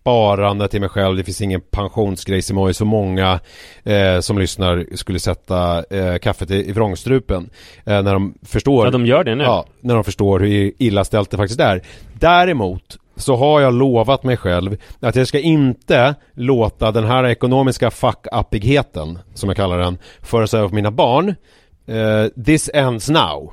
sparande till mig själv, det finns ingen pensionsgrej som är så många eh, som lyssnar skulle sätta eh, kaffet i, i vrångstrupen. Eh, när de förstår Ja, de gör det nu. Ja, när de förstår hur illa ställt det faktiskt är. Däremot så har jag lovat mig själv att jag ska inte låta den här ekonomiska fuck-uppigheten, som jag kallar den, föras över på mina barn. Eh, this ends now,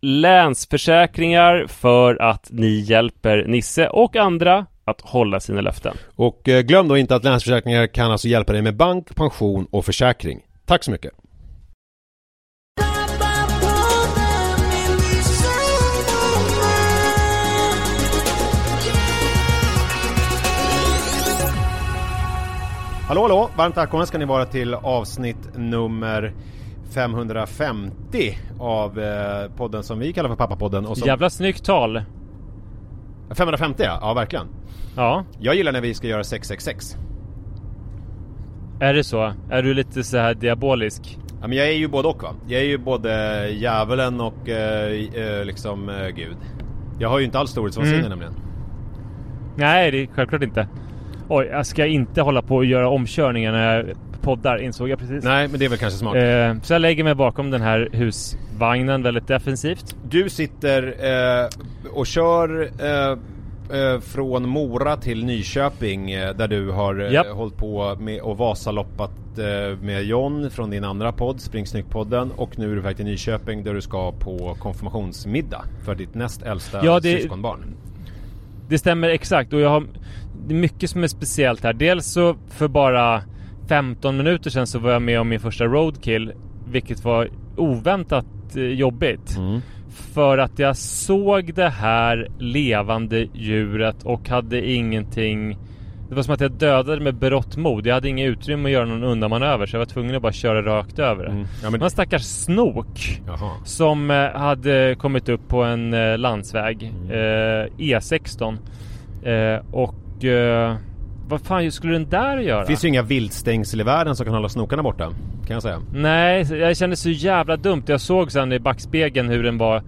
Länsförsäkringar för att ni hjälper Nisse och andra att hålla sina löften. Och eh, glöm då inte att Länsförsäkringar kan alltså hjälpa dig med bank, pension och försäkring. Tack så mycket! Hallå hallå! Varmt välkomna ska ni vara till avsnitt nummer 550 av eh, podden som vi kallar för Pappapodden och som... Jävla snyggt tal! 550 ja, ja verkligen. Ja, Jag gillar när vi ska göra 666. är det så? Är du lite så här diabolisk? Ja, men jag är ju både och va. Jag är ju både djävulen och eh, eh, liksom eh, Gud. Jag har ju inte alls storhetsvansinne Mm. nämligen. Nej, det är självklart inte. Oj, jag ska inte hålla på och göra omkörningar när jag poddar, insåg jag precis. Nej, men det är väl kanske smart. Eh, så jag lägger mig bakom den här husvagnen väldigt defensivt. Du sitter eh, och kör eh, eh, från Mora till Nyköping eh, där du har eh, Japp. hållit på med och Vasaloppat eh, med John från din andra podd, Springsnyggt-podden och nu är du på väg till Nyköping där du ska på konfirmationsmiddag för ditt näst äldsta Ja, det- syskonbarn. Det stämmer exakt och jag har... Det är mycket som är speciellt här. Dels så för bara 15 minuter sedan så var jag med om min första roadkill. Vilket var oväntat eh, jobbigt. Mm. För att jag såg det här levande djuret och hade ingenting... Det var som att jag dödade med berått mod. Jag hade inget utrymme att göra någon undanmanöver så jag var tvungen att bara köra rakt över det. Mm. Ja, Det men... en stackars snok Jaha. som eh, hade kommit upp på en eh, landsväg, Mm. eh, E16. Eh, och eh, vad fan skulle den där göra? Det finns ju inga viltstängsel i världen som kan hålla snokarna borta, kan jag säga. Nej, jag kände så jävla dumt. Jag såg sen i backspegeln hur den var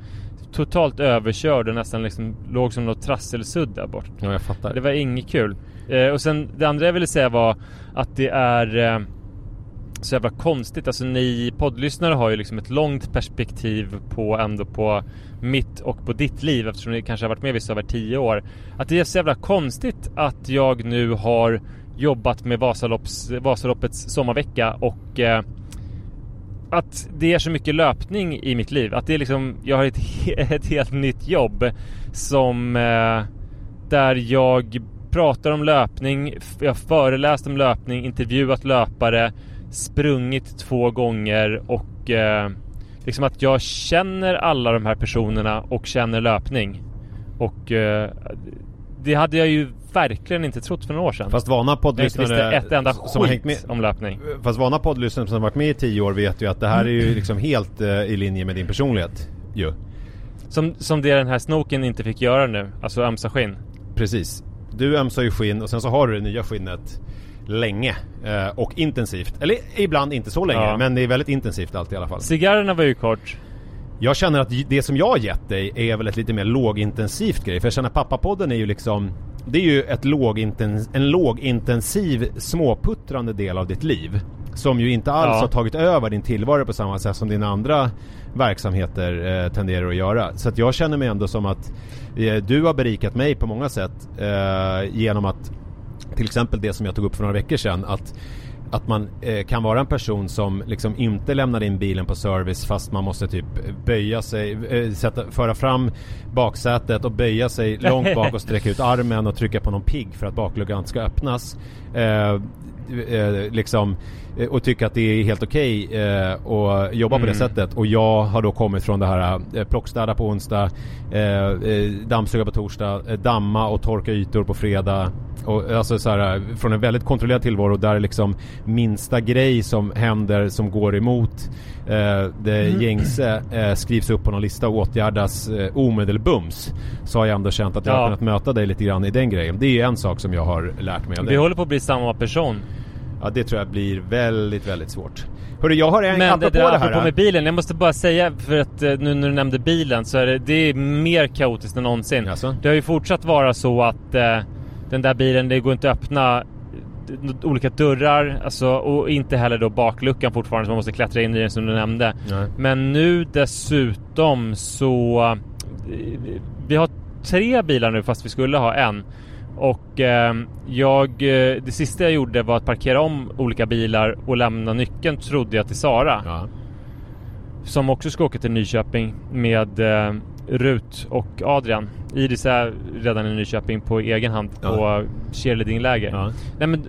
totalt överkörd och nästan liksom låg som något trasselsudd där bort. Ja, jag fattar. Det var inget kul. Eh, och sen det andra jag ville säga var att det är eh, så jävla konstigt. Alltså ni poddlyssnare har ju liksom ett långt perspektiv på ändå på mitt och på ditt liv eftersom ni kanske har varit med vissa över tio år. Att det är så jävla konstigt att jag nu har jobbat med Vasalopps, Vasaloppets sommarvecka och eh, att det är så mycket löpning i mitt liv. Att det är liksom, jag har ett, he- ett helt nytt jobb som eh, där jag pratar om löpning, jag har föreläst om löpning, intervjuat löpare, sprungit två gånger och eh, liksom att jag känner alla de här personerna och känner löpning. Och eh, det hade jag ju verkligen inte trott för några år sedan. Fast vana poddlyssnare ett enda som har hängt med, om löpning. Fast vana poddlyssnare som har varit med i tio år vet ju att det här är ju liksom helt eh, i linje med din personlighet ju. Som, som det den här snoken inte fick göra nu, alltså ömsa skinn. Precis. Du ömsar ju skinn och sen så har du det nya skinnet länge eh, och intensivt. Eller ibland inte så länge, Ja. men det är väldigt intensivt alltid i alla fall. Cigarrerna var ju kort. Jag känner att det som jag har gett dig är väl ett lite mer lågintensivt grej. För jag känner att pappapodden är ju liksom Det är ju ett lågintens, en lågintensiv småputtrande del av ditt liv. Som ju inte alls Ja. har tagit över din tillvaro på samma sätt som dina andra verksamheter eh, tenderar att göra. Så att jag känner mig ändå som att eh, du har berikat mig på många sätt eh, genom att till exempel det som jag tog upp för några veckor sedan att att man eh, kan vara en person som liksom inte lämnar in bilen på service fast man måste typ böja sig, eh, sätta, föra fram baksätet och böja sig långt bak och sträcka ut armen och trycka på någon pigg för att bakluckan ska öppnas. Eh, eh, liksom eh, och tycka att det är helt okej eh, att jobba på det Mm. sättet. Och jag har då kommit från det här eh, plockstäda på onsdag, eh, eh, dammsuga på torsdag, damma och torka ytor på fredag. Och, alltså så här, eh, från en väldigt kontrollerad tillvaro där liksom minsta grej som händer som går emot eh, det Mm. gängse eh, skrivs upp på någon lista och åtgärdas eh, omedelbums. Så har jag ändå känt att jag har Ja. kunnat möta dig lite grann i den grejen. Det är ju en sak som jag har lärt mig av Vi dig. håller på att bli samma person. Ja det tror jag blir väldigt, väldigt svårt. Hörru jag har en, Men det apropå där det här. apropå med bilen, jag måste bara säga för att eh, nu när du nämnde bilen så är det, det är mer kaotiskt än någonsin. Jaså? Det har ju fortsatt vara så att eh, den där bilen, det går inte att öppna eh, olika dörrar, alltså, och inte heller då bakluckan fortfarande så man måste klättra in i den som du nämnde. Nej. Men nu dessutom så... eh, Vi har tre bilar nu fast vi skulle ha en. Och eh, jag... eh, Det sista jag gjorde var att parkera om olika bilar och lämna nyckeln trodde jag till Sara. Ja. Som också ska åka till Nyköping med eh, Rut och Adrian. Iris är redan i Nyköping på egen hand Ja. på cheerleadingläger. Ja. Nej men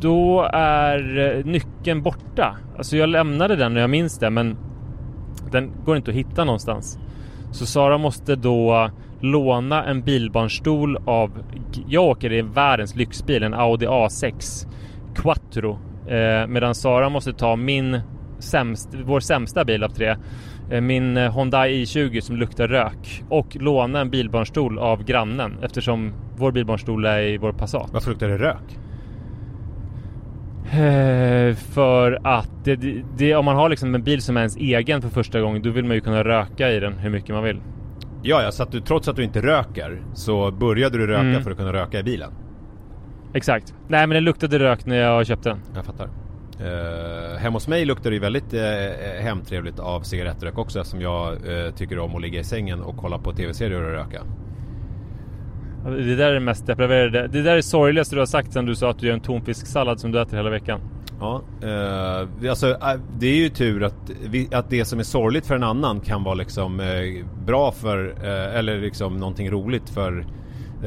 då är eh, nyckeln borta. Alltså jag lämnade den när jag minns det men den går inte att hitta någonstans. Så Sara måste då låna en bilbarnstol av... Jag åker i världens lyxbil, en Audi A6 Quattro. Eh, medan Sara måste ta min sämst, vår sämsta bil av tre. Eh, min eh, Hyundai i20 som luktar rök. Och låna en bilbarnstol av grannen eftersom vår bilbarnstol är i vår Passat. Varför luktar det rök? Eh, för att det, det, det, om man har liksom en bil som är ens egen för första gången då vill man ju kunna röka i den hur mycket man vill. Ja, ja, så att du trots att du inte röker så började du röka Mm. för att kunna röka i bilen. Exakt. Nej men det luktade rök när jag köpte den. Jag fattar. Uh, hemma hos mig luktar det ju väldigt uh, hemtrevligt av cigarettrök också eftersom jag eh, tycker om att ligga i sängen och kolla på tv-serier och röka. Det där är det mest depraverade. Det där är sorgligaste du har sagt sen du sa att du gör en tonfisksallad som du äter hela veckan. Ja, eh, alltså eh, det är ju tur att, vi, att det som är sorgligt för en annan kan vara liksom eh, bra för, eh, eller liksom någonting roligt för eh,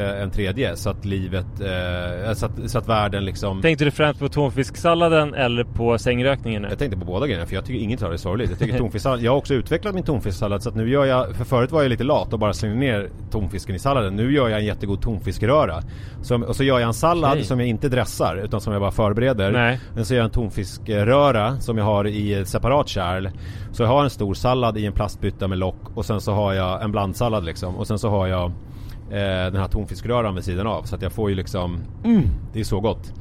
en tredje. Så att livet, eh, så, att, så att världen liksom... Tänkte du främst på tonfisksalladen eller på sängrökningen nu? Jag tänkte på båda grejerna för jag tycker inget av det är sorgligt. Jag tycker tonfisksallad, jag har också utvecklat min tonfisksallad så att nu gör jag, för förut var jag lite lat och bara slängde ner tonfisken i salladen. Nu gör jag en jättegod tonfiskröra. Som, och så gör jag en sallad Okej. som jag inte dressar utan som jag bara förbereder. Nej. Men så gör jag en tonfiskröra som jag har i ett separat kärl. Så jag har en stor sallad i en plastbytta med lock och sen så har jag en blandsallad liksom. Och sen så har jag eh, den här tonfiskröran vid sidan av. Så att jag får ju liksom, mm, det är så gott.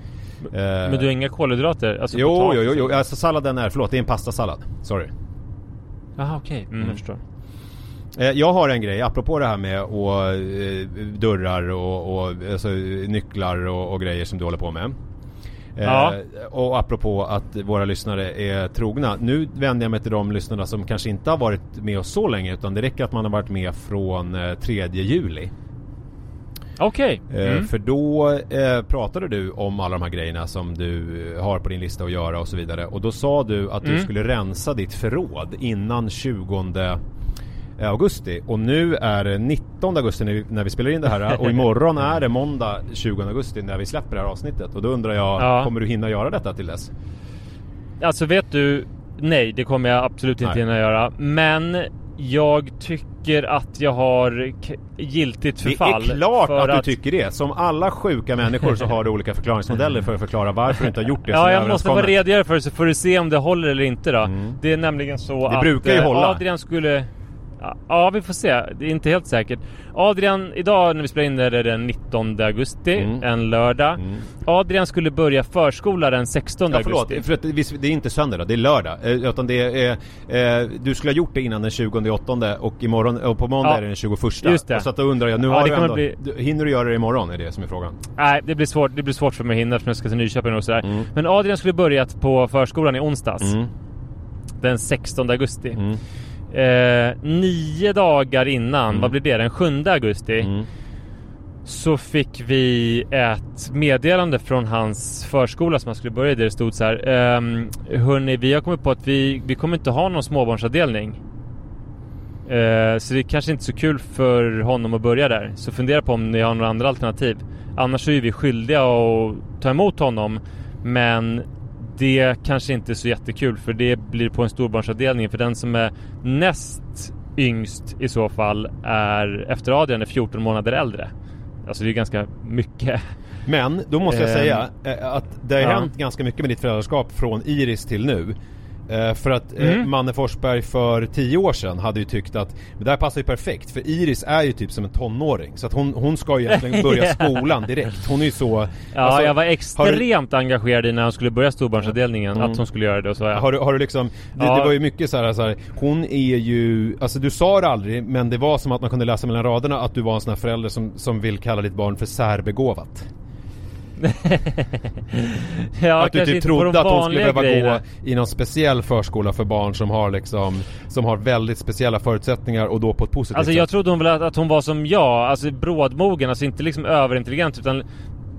Eh, Men du har inga kolhydrater? Alltså Jo, potatis? jo, jo, jo, alltså salladen är, förlåt, det är en pastasallad. Sorry. Jaha okej, mm, jag förstår. Eh, Jag har en grej, apropå det här med och, eh, dörrar och, och alltså, nycklar och, och grejer som du håller på med. Eh, Ja. Och apropå att våra lyssnare är trogna. Nu vänder jag mig till de lyssnarna som kanske inte har varit med oss så länge utan det räcker att man har varit med från eh, 3 juli. Okej. Eh, Mm. För då eh, pratade du om alla de här grejerna som du har på din lista att göra och så vidare. Och då sa du att du Mm. skulle rensa ditt förråd innan 20 augusti. Och nu är det 19 augusti när vi, när vi spelar in det här. Och imorgon är det måndag 20 augusti när vi släpper det här avsnittet. Och då undrar jag, Ja. kommer du hinna göra detta till dess? Alltså vet du nej, det kommer jag absolut inte Nej. hinna göra. Men jag tycker att jag har giltigt Det förfall. är klart för att du tycker det. Som alla sjuka människor så har du olika förklaringsmodeller för att förklara varför du inte har gjort det Ja, jag måste vara överenskommet. redogöra för det så får du se om det håller eller inte då. Det är nämligen så Det att brukar ju eh, hålla. Adrian skulle... Ja, vi får se. Det är inte helt säkert. Adrian, idag när vi spelar in det är det den 19 augusti, Mm. en lördag. Adrian skulle börja förskola den 16 Ja, förlåt, augusti. för att det är inte söndag då, det är lördag. Eh, Utan det är, eh, du skulle ha gjort det innan den 20 och imorgon, och på måndag Ja, är det den 21 just det. Så att då undrar jag, nu Ja, har du ändå, bli- hinner du göra det imorgon? Är det som är frågan. Nej, det blir svårt, det blir svårt för mig att hinna eftersom jag ska till Nyköping och sådär. Mm. Men Adrian skulle börjat på förskolan i onsdags. Den 16 augusti. Mm. Eh, nio dagar innan, vad blir det? Den 7 augusti. Mm. Så fick vi ett meddelande från hans förskola som han skulle börja i där det stod så här. ehm, Hörni, vi har kommit på att vi, vi kommer inte ha någon småbarnsavdelning. Eh, så det är kanske inte så kul för honom att börja där. Så fundera på om ni har några andra alternativ. Annars är vi skyldiga att ta emot honom. Men det kanske inte är så jättekul för det blir på en storbarnsavdelning. För den som är näst yngst i så fall är efter Adrian är 14 månader äldre. Alltså det är ganska mycket. Men, då måste jag Ehm, säga eh, att det har ja. hänt ganska mycket med ditt föräldraskap från Iris till nu. Eh, För att eh, Mm. Manne Forsberg för tio år sedan hade ju tyckt att men det här passar ju perfekt för Iris är ju typ som en tonåring så att hon, hon ska ju egentligen börja skolan direkt. Hon är ju så... Ja, alltså, jag var har du- extremt engagerad i när hon skulle börja storbarnsavdelningen. Mm. Att hon skulle göra det och så. Ja. Har du, har du liksom, det, Ja. det var ju mycket så här, så här, hon är ju, alltså du sa det aldrig men det var som att man kunde läsa mellan raderna att du var en sån här förälder som, som vill kalla ditt barn för särbegåvat. ja, att du typ trodde de att hon skulle behöva gå i någon speciell förskola för barn som har liksom, som har väldigt speciella förutsättningar och då på ett positivt Alltså sätt. jag trodde hon väl att, att hon var som jag, alltså brådmogen, alltså inte liksom överintelligent utan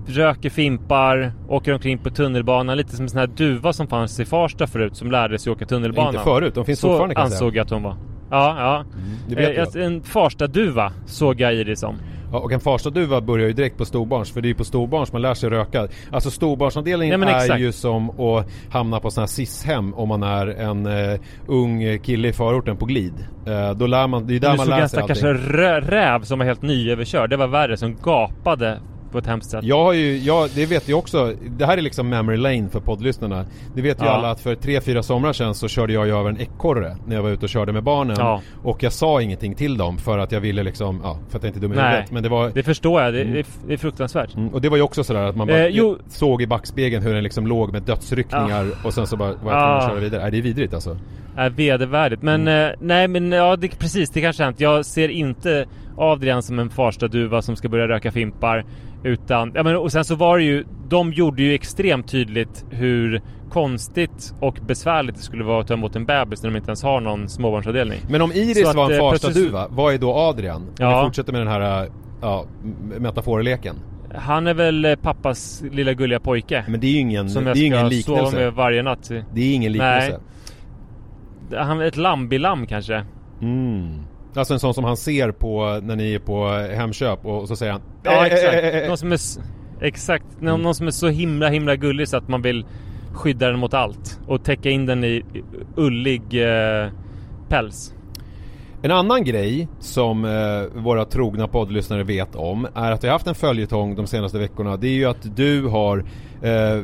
röker fimpar, åker omkring på tunnelbanan, lite som en sån här duva som fanns i Farsta förut som lärde sig åka tunnelbana. Inte förut, de finns Så fortfarande kan jag säga. ansåg jag att hon var. Ja, ja. det vet Eh, jag. alltså, en Farsta-duva såg jag Iris som. Ja, och en Farstaduva börjar ju direkt på storbarns, för det är ju på storbarns man lär sig röka. Alltså storbarnsavdelningen men är exakt. ju som att hamna på sådana här SIS-hem om man är en eh, ung kille i förorten på glid. Eh, då lär man, det är där man såg lär en sig stackars allting. rö- räv som var helt nyöverkörd. Det var värre, som gapade på ett hemskt sätt. Jag har ju, jag, det vet jag också, det här är liksom memory lane för poddlyssnarna. Det vet ju Ja. alla att för tre fyra somrar sedan så körde jag ju över en ekorre när jag var ute och körde med barnen. Ja. Och jag sa ingenting till dem för att jag ville liksom, ja, för att jag inte är dum i huvudet. Men det var, Det förstår jag, det, är- det är fruktansvärt. Mm, och det var ju också sådär att man bara Eh, såg i backspegeln hur den liksom låg med dödsryckningar och sen så bara var jag tvungen Ah. att köra vidare. Nej, det är vidrigt alltså. Är vedervärdigt. Men Mm. eh, nej men ja, det, precis det kanske har hänt. Jag ser inte Adrian som en Farsta-duva som ska börja röka fimpar. Utan, ja men och sen så var det ju, de gjorde ju extremt tydligt hur konstigt och besvärligt det skulle vara att ta emot en bebis när de inte ens har någon småbarnsavdelning. Men om Iris Så att, var en eh, Farsta-duva, vad är då Adrian? Om Ja. vi fortsätter med den här eh, ja, metaforleken. Han är väl eh, pappas lilla gulliga pojke. Men det är ju ingen, det som är jag ju ingen ska sova liknelse. med varje natt. Det är ingen liknelse. Han ett lambilam kanske. Mm. Alltså en sån som han ser på när ni är på Hemköp och så säger han Ja "Eh, eh, exakt. eh." Någon som är, exakt. Någon, någon som är så himla himla gullig så att man vill skydda den mot allt. Och täcka in den i i ullig eh, päls. En annan grej som eh, våra trogna poddlyssnare vet om är att vi har haft en följetong de senaste veckorna. Det är ju att du har eh, eh,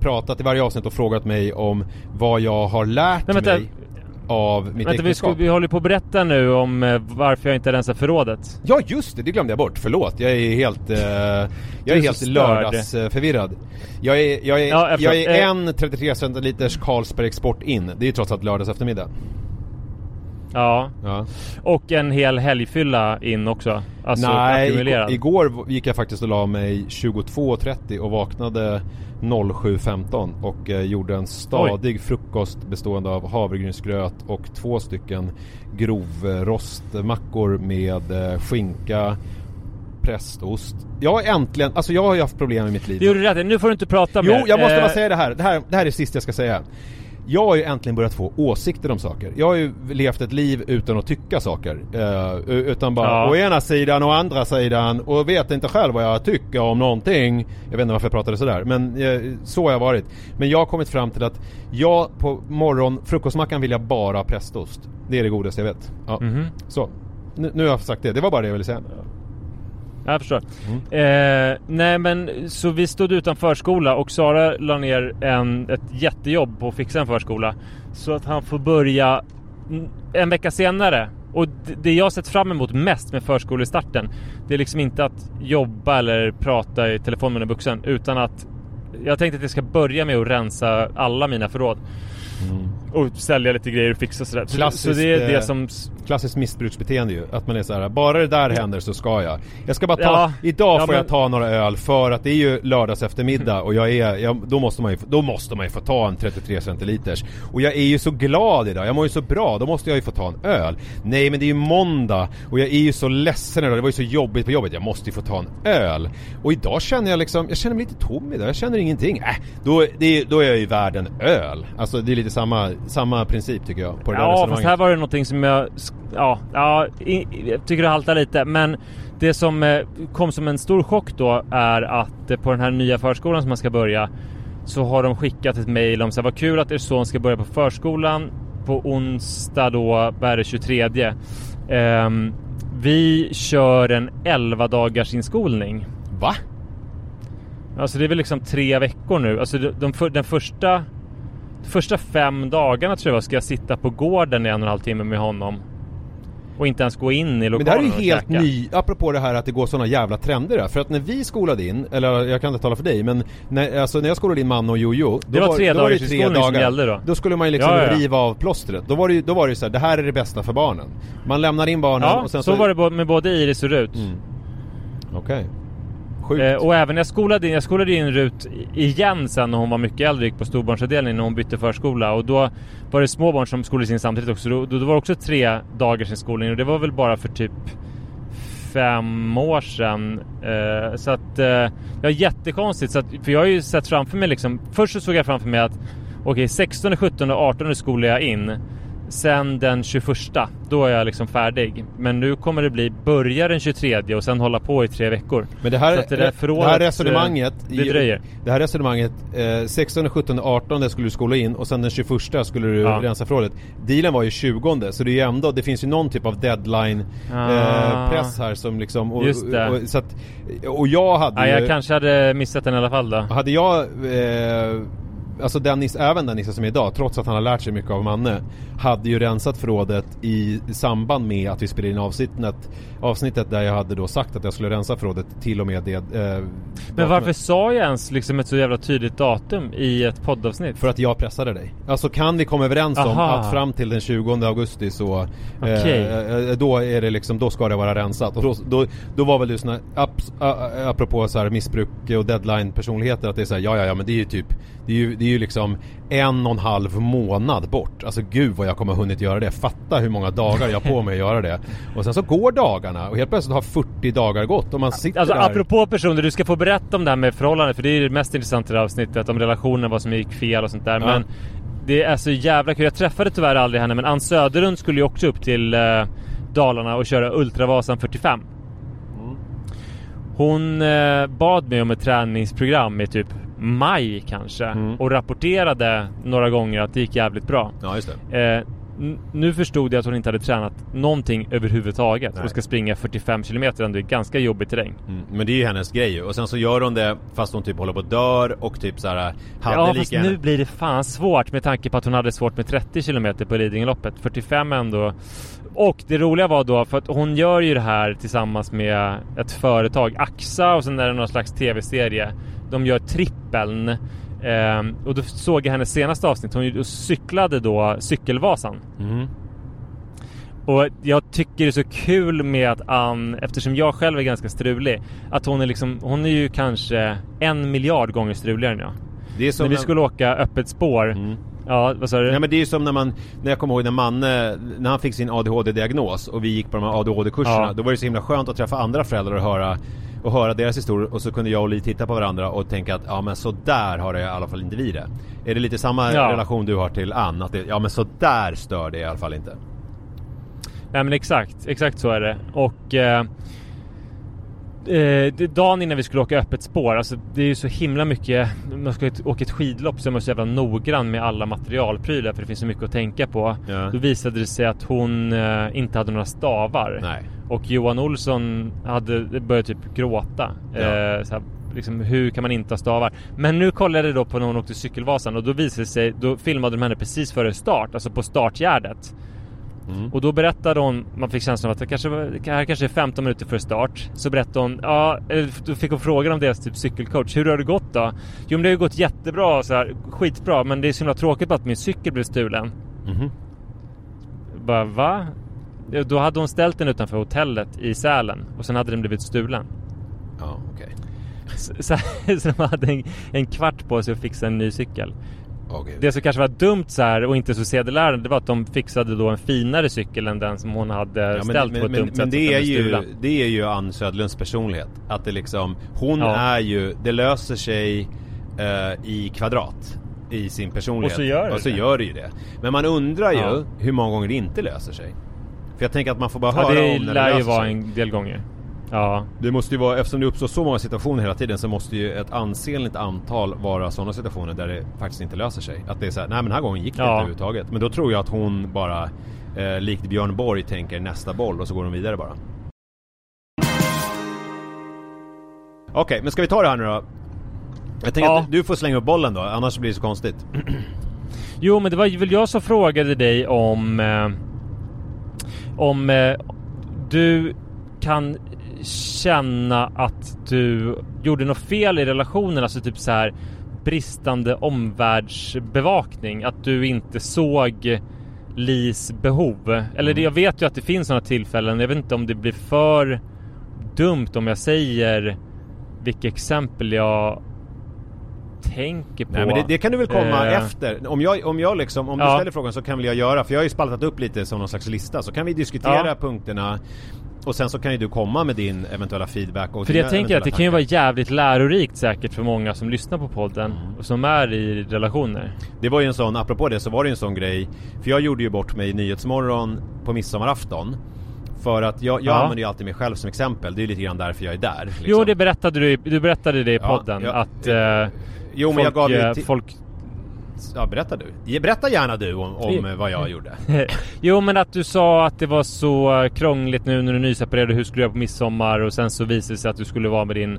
pratat i varje avsnitt och frågat mig om vad jag har lärt Men mig av mitt Vänta, vi, ska, vi håller på att berätta nu om eh, varför jag inte rensar förrådet. Ja just det, det glömde jag bort. Förlåt, jag är helt, eh, jag är är helt lördagsförvirrad. Jag är, jag är, Ja, jag är en 33 centiliters Carlsberg Export in. Det är ju trots allt lördags eftermiddag. Ja. Ja. Och en hel helgfylla in också. Alltså Nej, igår, igår gick jag faktiskt och la mig 22.30 och vaknade 07.15 och eh, gjorde en stadig frukost bestående av havregrynsgröt och två stycken grovrostmackor med eh, skinka, prästost. Jag har äntligen, alltså jag har ju haft problem i mitt liv. Det gjorde du rätt. Nu får du inte prata Jo, mer. jag måste Eh, bara säga det här. Det här, det här är det sista jag ska säga. Jag har ju äntligen börjat få åsikter om saker. Jag har ju levt ett liv utan att tycka saker. Uh, utan bara Ja. å ena sidan och andra sidan och vet inte själv vad jag tycker om någonting. Jag vet inte varför jag pratade sådär men eh, så har jag varit. Men jag har kommit fram till att jag på morgon, frukostmackan vill jag bara ha prästost. Det är det godaste jag vet. Ja. Mhm. Så. Nu, nu har jag sagt det. Det var bara det jag ville säga. Jag förstår. Mm. Eh, nej men så vi stod utan förskola och Sara la ner en, ett jättejobb på att fixa en förskola. Så att han får börja en vecka senare. Och det jag sett fram emot mest med förskolestarten Det är liksom inte att jobba eller prata i telefon med en vuxen utan att Jag tänkte att jag ska börja med att rensa alla mina förråd. Och sälja lite grejer och fixa sådär. Så, så Klassiskt, det är eh, det som... Klassiskt missbruksbeteende ju. Att man är så här: bara det där händer så ska jag. Jag ska bara ta, Ja, idag ja, får jag men- ta några öl för att det är ju lördags eftermiddag och jag är, jag, då, måste man ju, då måste man ju få ta en 33 centiliters. Och jag är ju så glad idag, jag mår ju så bra, då måste jag ju få ta en öl. Nej men det är ju måndag och jag är ju så ledsen idag, det var ju så jobbigt på jobbet, jag måste ju få ta en öl. Och idag känner jag liksom, jag känner mig lite tom idag, jag känner ingenting. Äh, då, det, är- då är jag ju värd en öl. Alltså det är lite samma, samma princip tycker jag på det Ja fast här var det någonting som jag... Ja, ja jag tycker det haltar lite men det som eh, kom som en stor chock då är att eh, på den här nya förskolan som man ska börja så har de skickat ett mejl om så här, vad kul att er son ska börja på förskolan på onsdag då, vad är det, 23. Ehm, vi kör en 11 dagars inskolning. Va? Alltså det är väl liksom tre veckor nu. Alltså de, de, den första Första fem dagarna tror jag var, ska jag sitta på gården i en och en halv timme med honom. Och inte ens gå in i lokalen Men det här är ju helt käka. ny, apropå det här att det går såna jävla trender där. För att när vi skolade in, eller jag kan inte tala för dig, men när, alltså när jag skolade in Manne och Jojo. Det var tre då var det dagars inskolning som gällde då. Då skulle man ju liksom Ja, ja. riva av plåstret. Då var det ju då var det så här, det här är det bästa för barnen. Man lämnar in barnen Ja, och sen så, var det med både Iris och Rut. Mm. Okej. Sjukt. Eh, och även jag skolade in, jag skolade in Rut igen sen när hon var mycket äldre, gick på storbarnsavdelningen när hon bytte förskola. Och då var det små barn som skolades in samtidigt också. Då, då var det också tre dagars inskolning och det var väl bara för typ fem år sedan. Eh, så att eh, ja, jättekonstigt. Så att, för jag har ju sett framför mig liksom. Först så såg jag framför mig att okej 16, 17 och 18 skolade jag in. Sen den 21, då är jag liksom färdig. Men nu kommer det bli börja den 23 och sen hålla på i tre veckor. Men det här, det där det här resonemanget eh, det dröjer. Det här resonemanget eh, 16, 17, 18 skulle du skola in och sen den 21 skulle du Ja. rensa förrådet Dealen var ju 20 så det är ju ändå, det finns ju någon typ av deadline Ah. eh, press här som liksom och, Just det. Och, så att, och jag hade ju, jag kanske hade missat den i alla fall då. Hade jag eh, Alltså Dennis, även den Nisse som är idag, trots att han har lärt sig mycket av Manne Hade ju rensat förrådet i samband med att vi spelade in avsnittet Avsnittet där jag hade då sagt att jag skulle rensa förrådet till och med det eh, Men varför sa jag ens liksom ett så jävla tydligt datum i ett poddavsnitt? För att jag pressade dig. Alltså kan vi komma överens om Aha. att fram till den 20 augusti så eh, eh, Då är det liksom, då ska det vara rensat. Och då, då, då var väl du sån här, apropå så här missbruk och deadline personligheter att det är så här, ja ja ja men det är ju typ Det är ju, det är ju liksom en och en halv månad bort. Alltså gud vad jag kommer ha hunnit göra det. Fatta hur många dagar jag har på mig att göra det. Och sen så går dagarna och helt plötsligt har 40 dagar gått och man sitter Alltså där. apropå personer, du ska få berätta om det här med förhållande för det är det mest intressanta i det här avsnittet, om relationen, vad som gick fel och sånt där. Ja. Men det är så jävla kul. Jag träffade tyvärr aldrig henne men Ann Söderlund skulle ju också upp till eh, Dalarna och köra Ultravasan 45. Hon eh, bad mig om ett träningsprogram i typ maj kanske Mm. och rapporterade några gånger att det gick jävligt bra. Ja just det. Eh, nu förstod jag att hon inte hade tränat någonting överhuvudtaget Nej. och ska springa 45 kilometer ändå i ganska jobbig terräng. Mm, men det är ju hennes grej. Och sen så gör hon det fast hon typ håller på att dör och typ så här hade ja fast nu blir det fan svårt med tanke på att hon hade svårt med 30 kilometer på Lidingöloppet. 45 ändå. Och det roliga var då för att hon gör ju det här tillsammans med ett företag, Axa och sen är det någon slags tv-serie. De gör trippeln. Ehm, och då såg jag hennes senaste avsnitt. Hon cyklade då Cykelvasan. Mm. Och jag tycker det är så kul med att Ann, eftersom jag själv är ganska strulig, att hon är liksom, hon är ju kanske en miljard gånger struligare än jag. Det är som När vi skulle åka öppet spår. Mm. Ja, vad sa du? Nej men det är ju som när man, när jag kommer ihåg när Manne, när han fick sin ADHD-diagnos och vi gick på de här ADHD-kurserna, Ja. då var det så himla skönt att träffa andra föräldrar och höra och höra deras historier och så kunde jag och Li titta på varandra och tänka att ja men så där har det i alla fall inte vi det. Är det lite samma Ja. relation du har till Ann? Att det, ja men så där stör det i alla fall inte. Nej men exakt, exakt så är det. Och eh, eh, dagen innan vi skulle åka öppet spår, alltså det är ju så himla mycket, man ska åka ett skidlopp så är man så jävla noggrann med alla materialprylar för det finns så mycket att tänka på. Ja. Då visade det sig att hon eh, inte hade några stavar. Nej. Och Johan Olsson hade börjat typ gråta. Ja. Eh, så här, liksom, hur kan man inte ha stavar? Men nu kollade jag då på när hon åkte Cykelvasan och då visade det sig, då filmade de henne precis före start, alltså på startgärdet. Mm. Och då berättade hon, man fick känslan av att det kanske var, här kanske är 15 minuter före start. Så berättade hon, ja, då fick hon frågan om deras typ cykelcoach. Hur har det gått då? Jo men det har ju gått jättebra, så här, skitbra. Men det är så himla tråkigt att min cykel blev stulen. Mhm. Bara va? Då hade hon ställt den utanför hotellet i Sälen och sen hade den blivit stulen. Ja, okej. Så, så, så de hade en, en kvart på sig att fixa en ny cykel. Okej. Det som kanske var dumt så här och inte så sedelärande det var att de fixade då en finare cykel än den som hon hade Ja, men, ställt men, på ett men, dumt men sätt. så det, är ju, det är ju Ann Södlunds personlighet. Att det liksom, hon Ja. är ju, det löser sig eh, i kvadrat. I sin personlighet. Och så gör det Och så det. gör det ju det. Men man undrar ju Ja. hur många gånger det inte löser sig. För jag tänker att man får bara Ja, höra det om när lär det ju vara en del gånger. Ja. Det måste ju vara, eftersom det uppstår så många situationer hela tiden så måste ju ett ansenligt antal vara sådana situationer där det faktiskt inte löser sig. Att det är så här, nej men den här gången gick det Ja. inte överhuvudtaget. Men då tror jag att hon bara, eh, likt Björn Borg, tänker nästa boll och så går hon vidare bara. Okej, men ska vi ta det här nu då? Jag tänker Ja. att du får slänga upp bollen då, annars blir det så konstigt. Jo men det var väl jag som frågade dig om eh, Om eh, du kan känna att du gjorde något fel i relationen, alltså typ så här bristande omvärldsbevakning, att du inte såg Lis behov. Eller det, jag vet ju att det finns sådana tillfällen, jag vet inte om det blir för dumt om jag säger vilka exempel jag tänker på. Nej men det, det kan du väl komma Eh, efter. Om jag, om jag liksom, om du Ja. ställer frågan så kan väl jag göra, för jag har ju spaltat upp lite som någon slags lista. Så kan vi diskutera Ja. punkterna och sen så kan ju du komma med din eventuella feedback och För jag tänker att det kan ju vara jävligt lärorikt säkert för många som lyssnar på podden Mm. och som är i relationer. tankar. Det var ju en sån, apropå det så var det ju en sån grej, för jag gjorde ju bort mig i Nyhetsmorgon på midsommarafton. För att jag, jag Ja. använder ju alltid mig själv som exempel, det är ju lite grann därför jag är där. Liksom. Jo, det berättade du, du berättade det i podden ja. att eh, Jo men folk, jag gav ju... eh, ti- folk Ja, berätta du. Ja, Berätta gärna du om, om vad jag gjorde. Jo men att du sa att det var så krångligt nu när du nyseparerade, hur skulle du göra på midsommar och sen så visade det sig att du skulle vara med din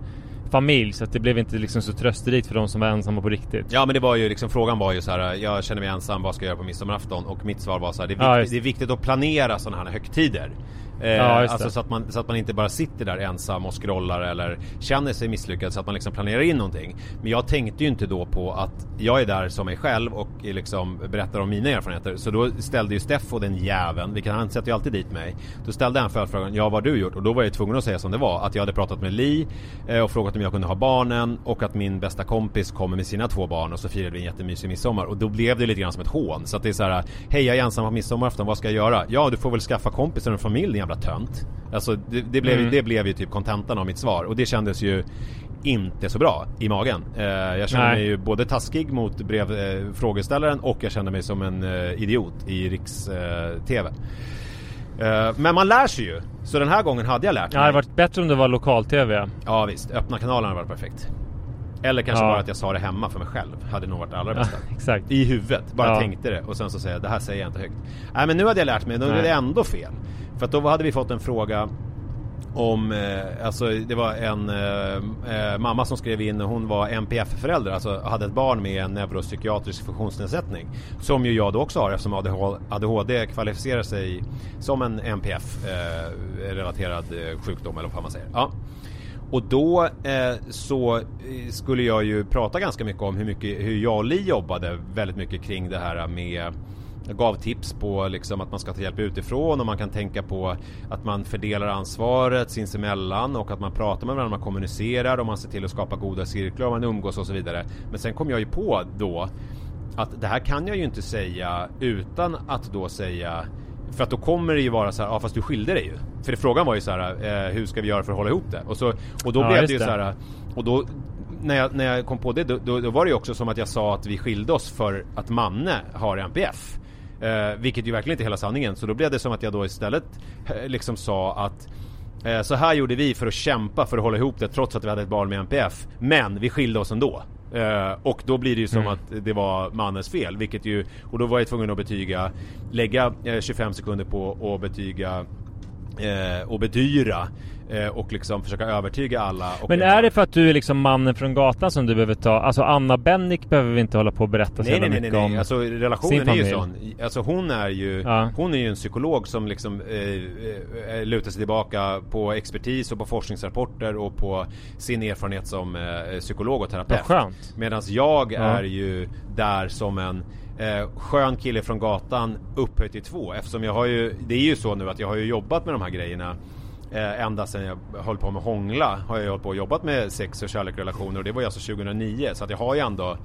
familj så att det blev inte liksom så trösterikt för de som var ensamma på riktigt. Ja men det var ju liksom, frågan var ju så här: jag känner mig ensam, vad ska jag göra på midsommarafton? Och mitt svar var så här, det är, Ja, viktigt, just det är viktigt att planera sådana här högtider. Eh, Ja, alltså så att, man, så att man inte bara sitter där ensam och scrollar eller känner sig misslyckad så att man liksom planerar in någonting. Men jag tänkte ju inte då på att jag är där som mig själv och liksom berättar om mina erfarenheter. Så då ställde ju Steffo den jäveln, vilket han sätter ju alltid dit mig. Då ställde han följdfrågan, ja vad har du gjort? Och då var jag tvungen att säga som det var. Att jag hade pratat med Li eh, och frågat om jag kunde ha barnen och att min bästa kompis kommer med sina två barn och så firade vi en jättemysig midsommar. Och då blev det lite grann som ett hån. Så att det är så här, hej jag är ensam på midsommarafton, vad ska jag göra? Ja du får väl skaffa kompisar och en familj jävla tönt. Alltså det, det, blev, Mm. det blev ju typ kontentan av mitt svar och det kändes ju inte så bra i magen. Eh, jag kände Nej. mig ju både taskig mot brev, eh, frågeställaren och jag kände mig som en eh, idiot i Riks-TV. Eh, men man lär sig ju. Så den här gången hade jag lärt Ja, det mig. hade varit bättre om det var lokal-tv. Ja visst, öppna kanalen hade varit perfekt. Eller kanske Ja. bara att jag sa det hemma för mig själv. Hade nog varit det allra bästa. Exakt. I huvudet, bara Ja. tänkte det och sen så säger jag det här säger jag inte högt. Nej men nu hade jag lärt mig, då är det ändå fel. För att då hade vi fått en fråga om, eh, alltså det var en eh, eh, mamma som skrev in, hon var NPF-förälder, alltså hade ett barn med en neuropsykiatrisk funktionsnedsättning. Som ju jag då också har eftersom ADHD, kvalificerar sig som en NPF-relaterad eh, sjukdom eller vad man säger. Ja. Och då eh, så eh, skulle jag ju prata ganska mycket om hur, mycket, hur jag och Li jobbade väldigt mycket kring det här med jag gav tips på liksom att man ska ta hjälp utifrån och man kan tänka på att man fördelar ansvaret sinsemellan och att man pratar med varandra, man kommunicerar och man ser till att skapa goda cirklar och man umgås och så vidare. Men sen kom jag ju på då att det här kan jag ju inte säga utan att då säga för att då kommer det ju vara så här, ja fast du skilde dig ju. För det, frågan var ju så här, eh, hur ska vi göra för att hålla ihop det? Och, så, och då Ja, blev det ju det. så här, och då när jag, när jag kom på det, då, då, då var det ju också som att jag sa att vi skilde oss för att Manne har MPF. Eh, vilket ju verkligen inte är hela sanningen. Så då blev det som att jag då istället eh, liksom sa att eh, så här gjorde vi för att kämpa för att hålla ihop det trots att vi hade ett barn med MPF. Men vi skilde oss ändå. Eh, och då blir det ju som Mm. att det var mannens fel. Vilket ju, och då var jag tvungen att betyga, lägga eh, 25 sekunder på att betyga eh, och bedyra eh, och liksom försöka övertyga alla. Men är det för att du är liksom mannen från gatan som du behöver ta? Alltså Anna Bennick behöver vi inte hålla på och berätta så Nej nej nej, mycket nej, om. nej. Alltså relationen är ju sån. Alltså hon är ju, Ja. hon är ju en psykolog som liksom eh, eh, lutar sig tillbaka på expertis och på forskningsrapporter och på sin erfarenhet som eh, psykolog och terapeut. Medan jag Ja. är ju där som en eh, skön kille från gatan upphöjt till två. Eftersom jag har ju, det är ju så nu att jag har ju jobbat med de här grejerna Eh, ända sedan jag höll på med hångla har jag hållit på och jobbat med sex och kärleksrelationer och det var ju alltså 2009 så att jag har ju ändå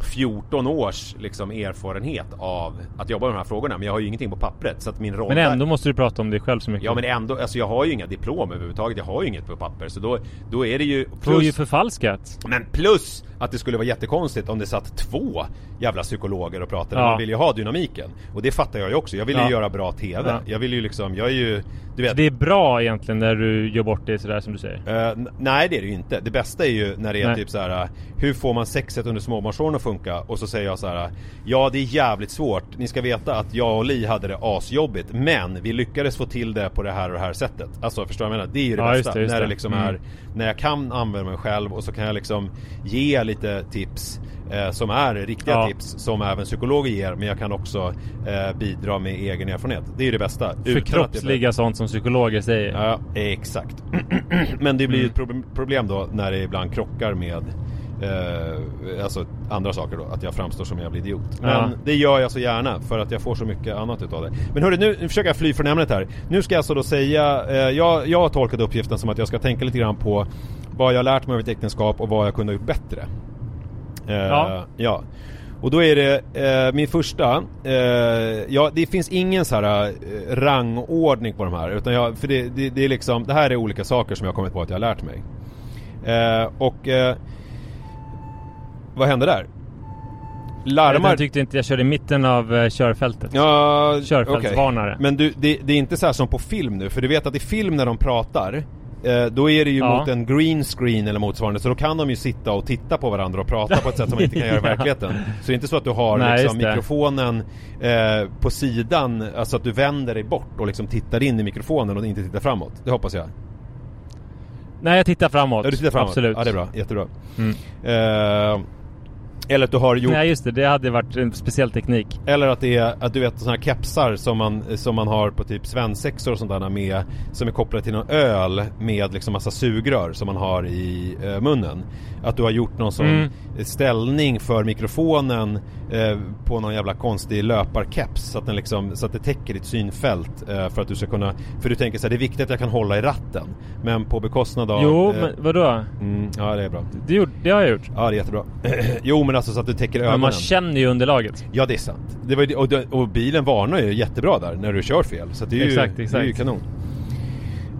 14 års liksom erfarenhet av att jobba med de här frågorna men jag har ju ingenting på pappret så att min roll Men ändå måste du prata om dig själv så mycket. Ja men ändå, alltså jag har ju inga diplom överhuvudtaget, jag har ju inget på papper så då, då är det ju Du har ju plus, förfalskat. men plus att det skulle vara jättekonstigt om det satt två jävla psykologer och pratade. Ja. Man vill ju ha dynamiken. Och det fattar jag ju också. Jag vill ju Ja. göra bra TV. Ja. Jag vill ju liksom, jag är ju, du vet. Det är bra egentligen när du gör bort det sådär som du säger. N- nej det är det ju inte. Det bästa är ju när det är Nej. typ så här. uh, Hur får man sexet under småbarnsåren att funka? Och så säger jag så här. uh, Ja det är jävligt svårt. Ni ska veta att jag och Li hade det asjobbigt. Men vi lyckades få till det på det här och det här sättet. Alltså förstår du vad jag menar? Det är ju det Ja, just bästa. det, just när det. liksom Mm. är När jag kan använda mig själv och så kan jag liksom Ge lite tips eh, Som är riktiga Ja. tips Som även psykologer ger. Men jag kan också eh, bidra med egen erfarenhet. Det är ju det bästa. Att jag- Förkroppsliga sånt som psykologer säger. Ja, exakt. Men det blir ju Mm. ett prob- problem då när det ibland krockar med eh, alltså andra saker då, att jag framstår som en jävla idiot. Men Ja. det gör jag så gärna för att jag får så mycket annat utav det. Men hörru, nu, nu försöker jag fly från ämnet här. Nu ska jag alltså då säga, eh, jag, jag har tolkat uppgiften som att jag ska tänka lite grann på vad jag lärt mig av ett äktenskap och vad jag kunde ha gjort bättre. Eh, Ja. ja. Och då är det eh, min första, eh, ja det finns ingen så här eh, rangordning på de här utan jag, för det, det, det är liksom, det här är olika saker som jag kommit på att jag har lärt mig. Eh, och eh, vad hände där? Larmar... Jag tyckte inte jag körde i mitten av körfältet. Ja, Körfältsvarnare. okej. Men du, det, det är inte så här som på film nu, för du vet att i film när de pratar då är det ju Ja. mot en green screen eller motsvarande så då kan de ju sitta och titta på varandra och prata på ett sätt som man inte kan göra i verkligheten. Så det är inte så att du har Nej, liksom mikrofonen eh, på sidan, alltså att du vänder dig bort och liksom tittar in i mikrofonen och inte tittar framåt. Det hoppas jag. Nej, jag tittar framåt. Ja, du tittar framåt? Absolut. Ja, det är bra. Jättebra. Mm. Eh, eller att du har gjort Nej, just det. Det hade varit en speciell teknik. Eller att det är, att du vet sådana här kepsar som man, som man har på typ svensexor och sånt där med Som är kopplade till någon öl med liksom massa sugrör som man har i eh, munnen Att du har gjort någon sån Mm. ställning för mikrofonen eh, på någon jävla konstig löparkeps så att den liksom, så att det täcker ditt synfält eh, för att du ska kunna För du tänker så här, det är viktigt att jag kan hålla i ratten Men på bekostnad av Jo, eh, men vadå? mm, Ja det är bra Det, gjorde, det har jag gjort. Ja det är jättebra Jo men alltså så att du täcker ögonen Men man känner ju underlaget. Ja det är sant. Det var, ju och, och bilen varnar ju jättebra där när du kör fel. Så det är ju, Exakt, Det är ju kanon.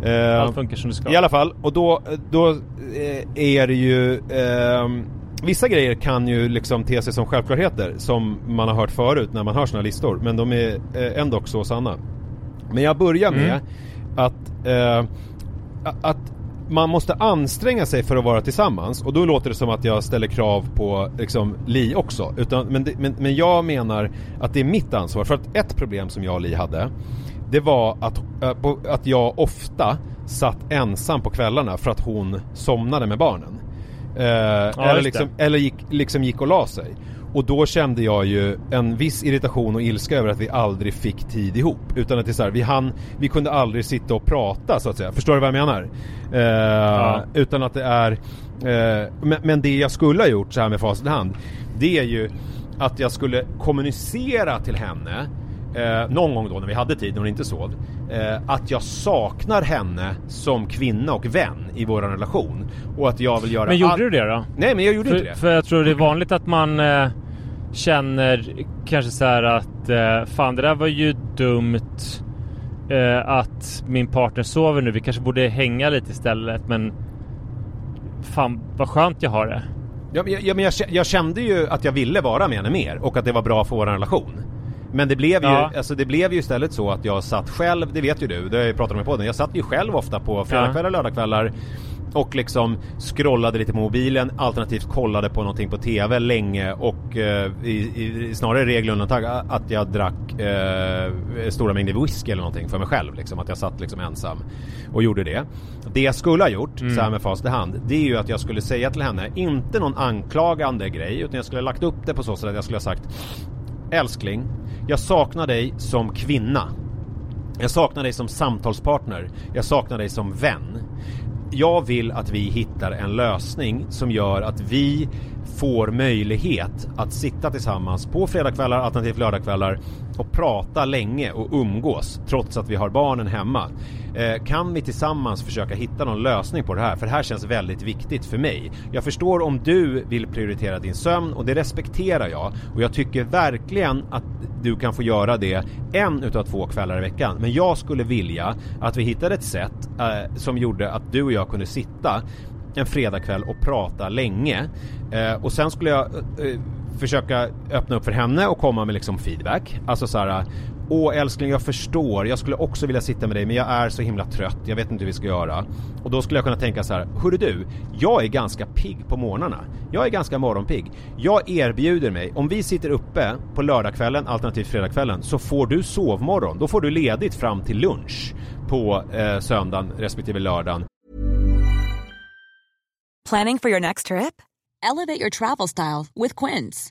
Eh, Allt funkar som det ska. I alla fall, och då, då eh, är det ju ehm, Vissa grejer kan ju liksom te sig som självklarheter som man har hört förut när man hör såna listor. Men de är eh, ändå så sanna. Men jag börjar med Mm. att, eh, att man måste anstränga sig för att vara tillsammans och då låter det som att jag ställer krav på liksom, Li också. Utan, men, det, men, men jag menar att det är mitt ansvar. För att ett problem som jag och Li hade det var att, på- att jag ofta satt ensam på kvällarna för att hon somnade med barnen. Eh, eller just liksom, eller gick, liksom gick och la sig. Och då kände jag ju en viss irritation och ilska över att vi aldrig fick tid ihop. Utan att det är så här, vi, hann, vi kunde aldrig sitta och prata så att säga. Förstår du vad jag menar? Eh, Utan att det är... Eh, men, men det jag skulle ha gjort så här med facit hand. Det är ju att jag skulle kommunicera till henne Eh, någon gång då när vi hade tid, när hon inte sov. Eh, att jag saknar henne som kvinna och vän i vår relation. Och att jag vill göra Men gjorde allt- du det då? Nej men jag gjorde inte För, det. för jag tror det är vanligt att man eh, känner kanske så här att eh, fan det där var ju dumt eh, att min partner sover nu. Vi kanske borde hänga lite istället men fan vad skönt jag har det. Ja, men jag, jag, jag kände ju att jag ville vara med henne mer och att det var bra för vår relation. Men det blev, ju, Ja. alltså det blev ju istället så att jag satt själv, det vet ju du, det har jag pratat om i podden. Jag satt ju själv ofta på fredagskvällar och lördagskvällar och liksom scrollade lite på mobilen alternativt kollade på någonting på TV länge och eh, i, i, snarare regel undantag att jag drack eh, stora mängder whisky eller någonting för mig själv liksom. Att jag satt liksom ensam och gjorde det. Det jag skulle ha gjort, så här med facit i hand, det är ju att jag skulle säga till henne, inte någon anklagande grej utan jag skulle ha lagt upp det på så sätt att jag skulle ha sagt Älskling, jag saknar dig som kvinna. Jag saknar dig som samtalspartner. Jag saknar dig som vän. Jag vill att vi hittar en lösning som gör att vi får möjlighet att sitta tillsammans på fredagskvällar, alternativt lördagskvällar och prata länge och umgås trots att vi har barnen hemma. Eh, kan vi tillsammans försöka hitta någon lösning på det här? För det här känns väldigt viktigt för mig. Jag förstår om du vill prioritera din sömn och det respekterar jag och jag tycker verkligen att du kan få göra det en utav två kvällar i veckan. Men jag skulle vilja att vi hittade ett sätt eh, som gjorde att du och jag kunde sitta en fredagkväll och prata länge. Eh, och sen skulle jag eh, eh försöka öppna upp för henne och komma med liksom feedback. Alltså så här. Åh älskling jag förstår, jag skulle också vilja sitta med dig men jag är så himla trött, jag vet inte hur vi ska göra. Och då skulle jag kunna tänka så här, hörru du, jag är ganska pigg på morgnarna. Jag är ganska morgonpigg. Jag erbjuder mig, om vi sitter uppe på lördagskvällen alternativt fredagskvällen så får du sovmorgon. Då får du ledigt fram till lunch på eh, söndagen respektive lördagen. Planning for your next trip? Elevate your travel style with Quince.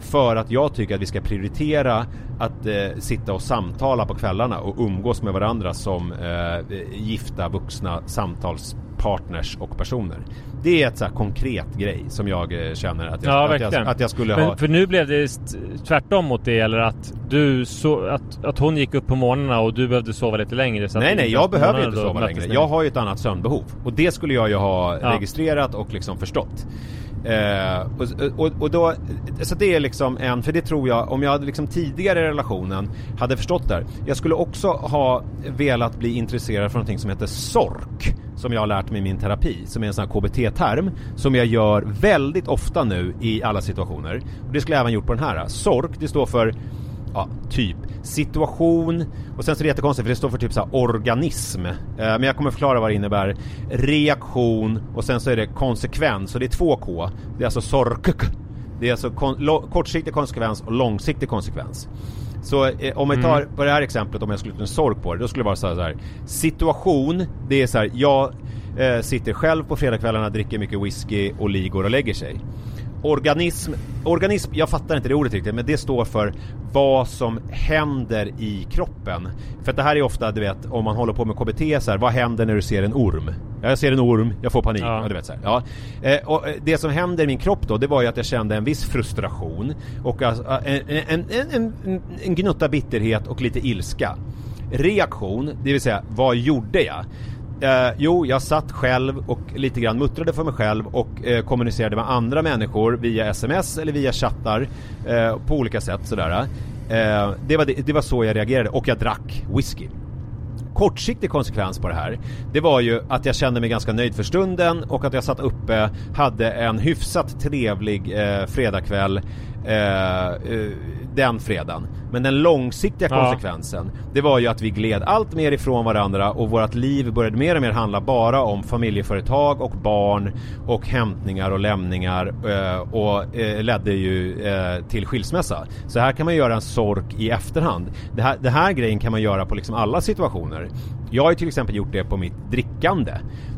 För att jag tycker att vi ska prioritera att eh, sitta och samtala på kvällarna och umgås med varandra som eh, gifta vuxna samtalspartners och personer. Det är ett så här konkret grej som jag eh, känner att jag, Ja, att jag, att jag skulle Men ha. för nu blev det tvärtom mot det eller att du så, att, att hon gick upp på morgnarna och du behövde sova lite längre Nej nej, jag behöver inte sova längre. Jag har ju ett annat sömnbehov. Och det skulle jag ju ha Ja. registrerat och liksom förstått. Eh, och, och, och då, så det är liksom en, för det tror jag, om jag hade liksom tidigare i relationen hade förstått det här. Jag skulle också ha velat bli intresserad för någonting som heter SORK. Som jag har lärt mig i min terapi, som är en sån här KBT-term. Som jag gör väldigt ofta nu i alla situationer. Och det skulle jag även gjort på den här. SORK, det står för ja, typ situation och sen så är det jättekonstigt för det står för typ så här organism. Eh, men jag kommer förklara vad det innebär. Reaktion och sen så är det konsekvens och det är två K. Det är alltså SORK. Det är alltså kon- kortsiktig konsekvens och långsiktig konsekvens. Så eh, om jag tar på det här exemplet, om jag skulle ta en sork på det, då skulle det vara så här, så här. Situation, det är så här, jag eh, sitter själv på fredagskvällarna, dricker mycket whisky och ligger och lägger sig. Organism, organism, jag fattar inte det ordet riktigt, men det står för vad som händer i kroppen. För att det här är ofta, du vet, om man håller på med KBT så här, vad händer när du ser en orm? Ja, Jag ser en orm, jag får panik. Ja. Ja. du vet, så här. Ja. Eh, och eh, det som händer i min kropp då, det var ju att jag kände en viss frustration och alltså, en, en, en, en, en gnutta bitterhet och lite ilska. Reaktion, det vill säga, vad gjorde jag? Eh, jo, jag satt själv och lite grann muttrade för mig själv och eh, kommunicerade med andra människor via sms eller via chattar eh, på olika sätt sådär. Eh, det, var det, det var så jag reagerade och jag drack whisky kortsiktig konsekvens på det här Det var ju att jag kände mig ganska nöjd för stunden och att jag satt uppe Hade en hyfsat trevlig eh, fredagkväll den fredagen. Men den långsiktiga Ja. konsekvensen, det var ju att vi gled allt mer ifrån varandra och vårt liv började mer och mer handla bara om familjeföretag och barn och hämtningar och lämningar eh, och eh, ledde ju eh, till skilsmässa. Så här kan man göra en sork i efterhand. Det här, det här grejen kan man göra på liksom alla situationer. Jag har ju till exempel gjort det på mitt drickande.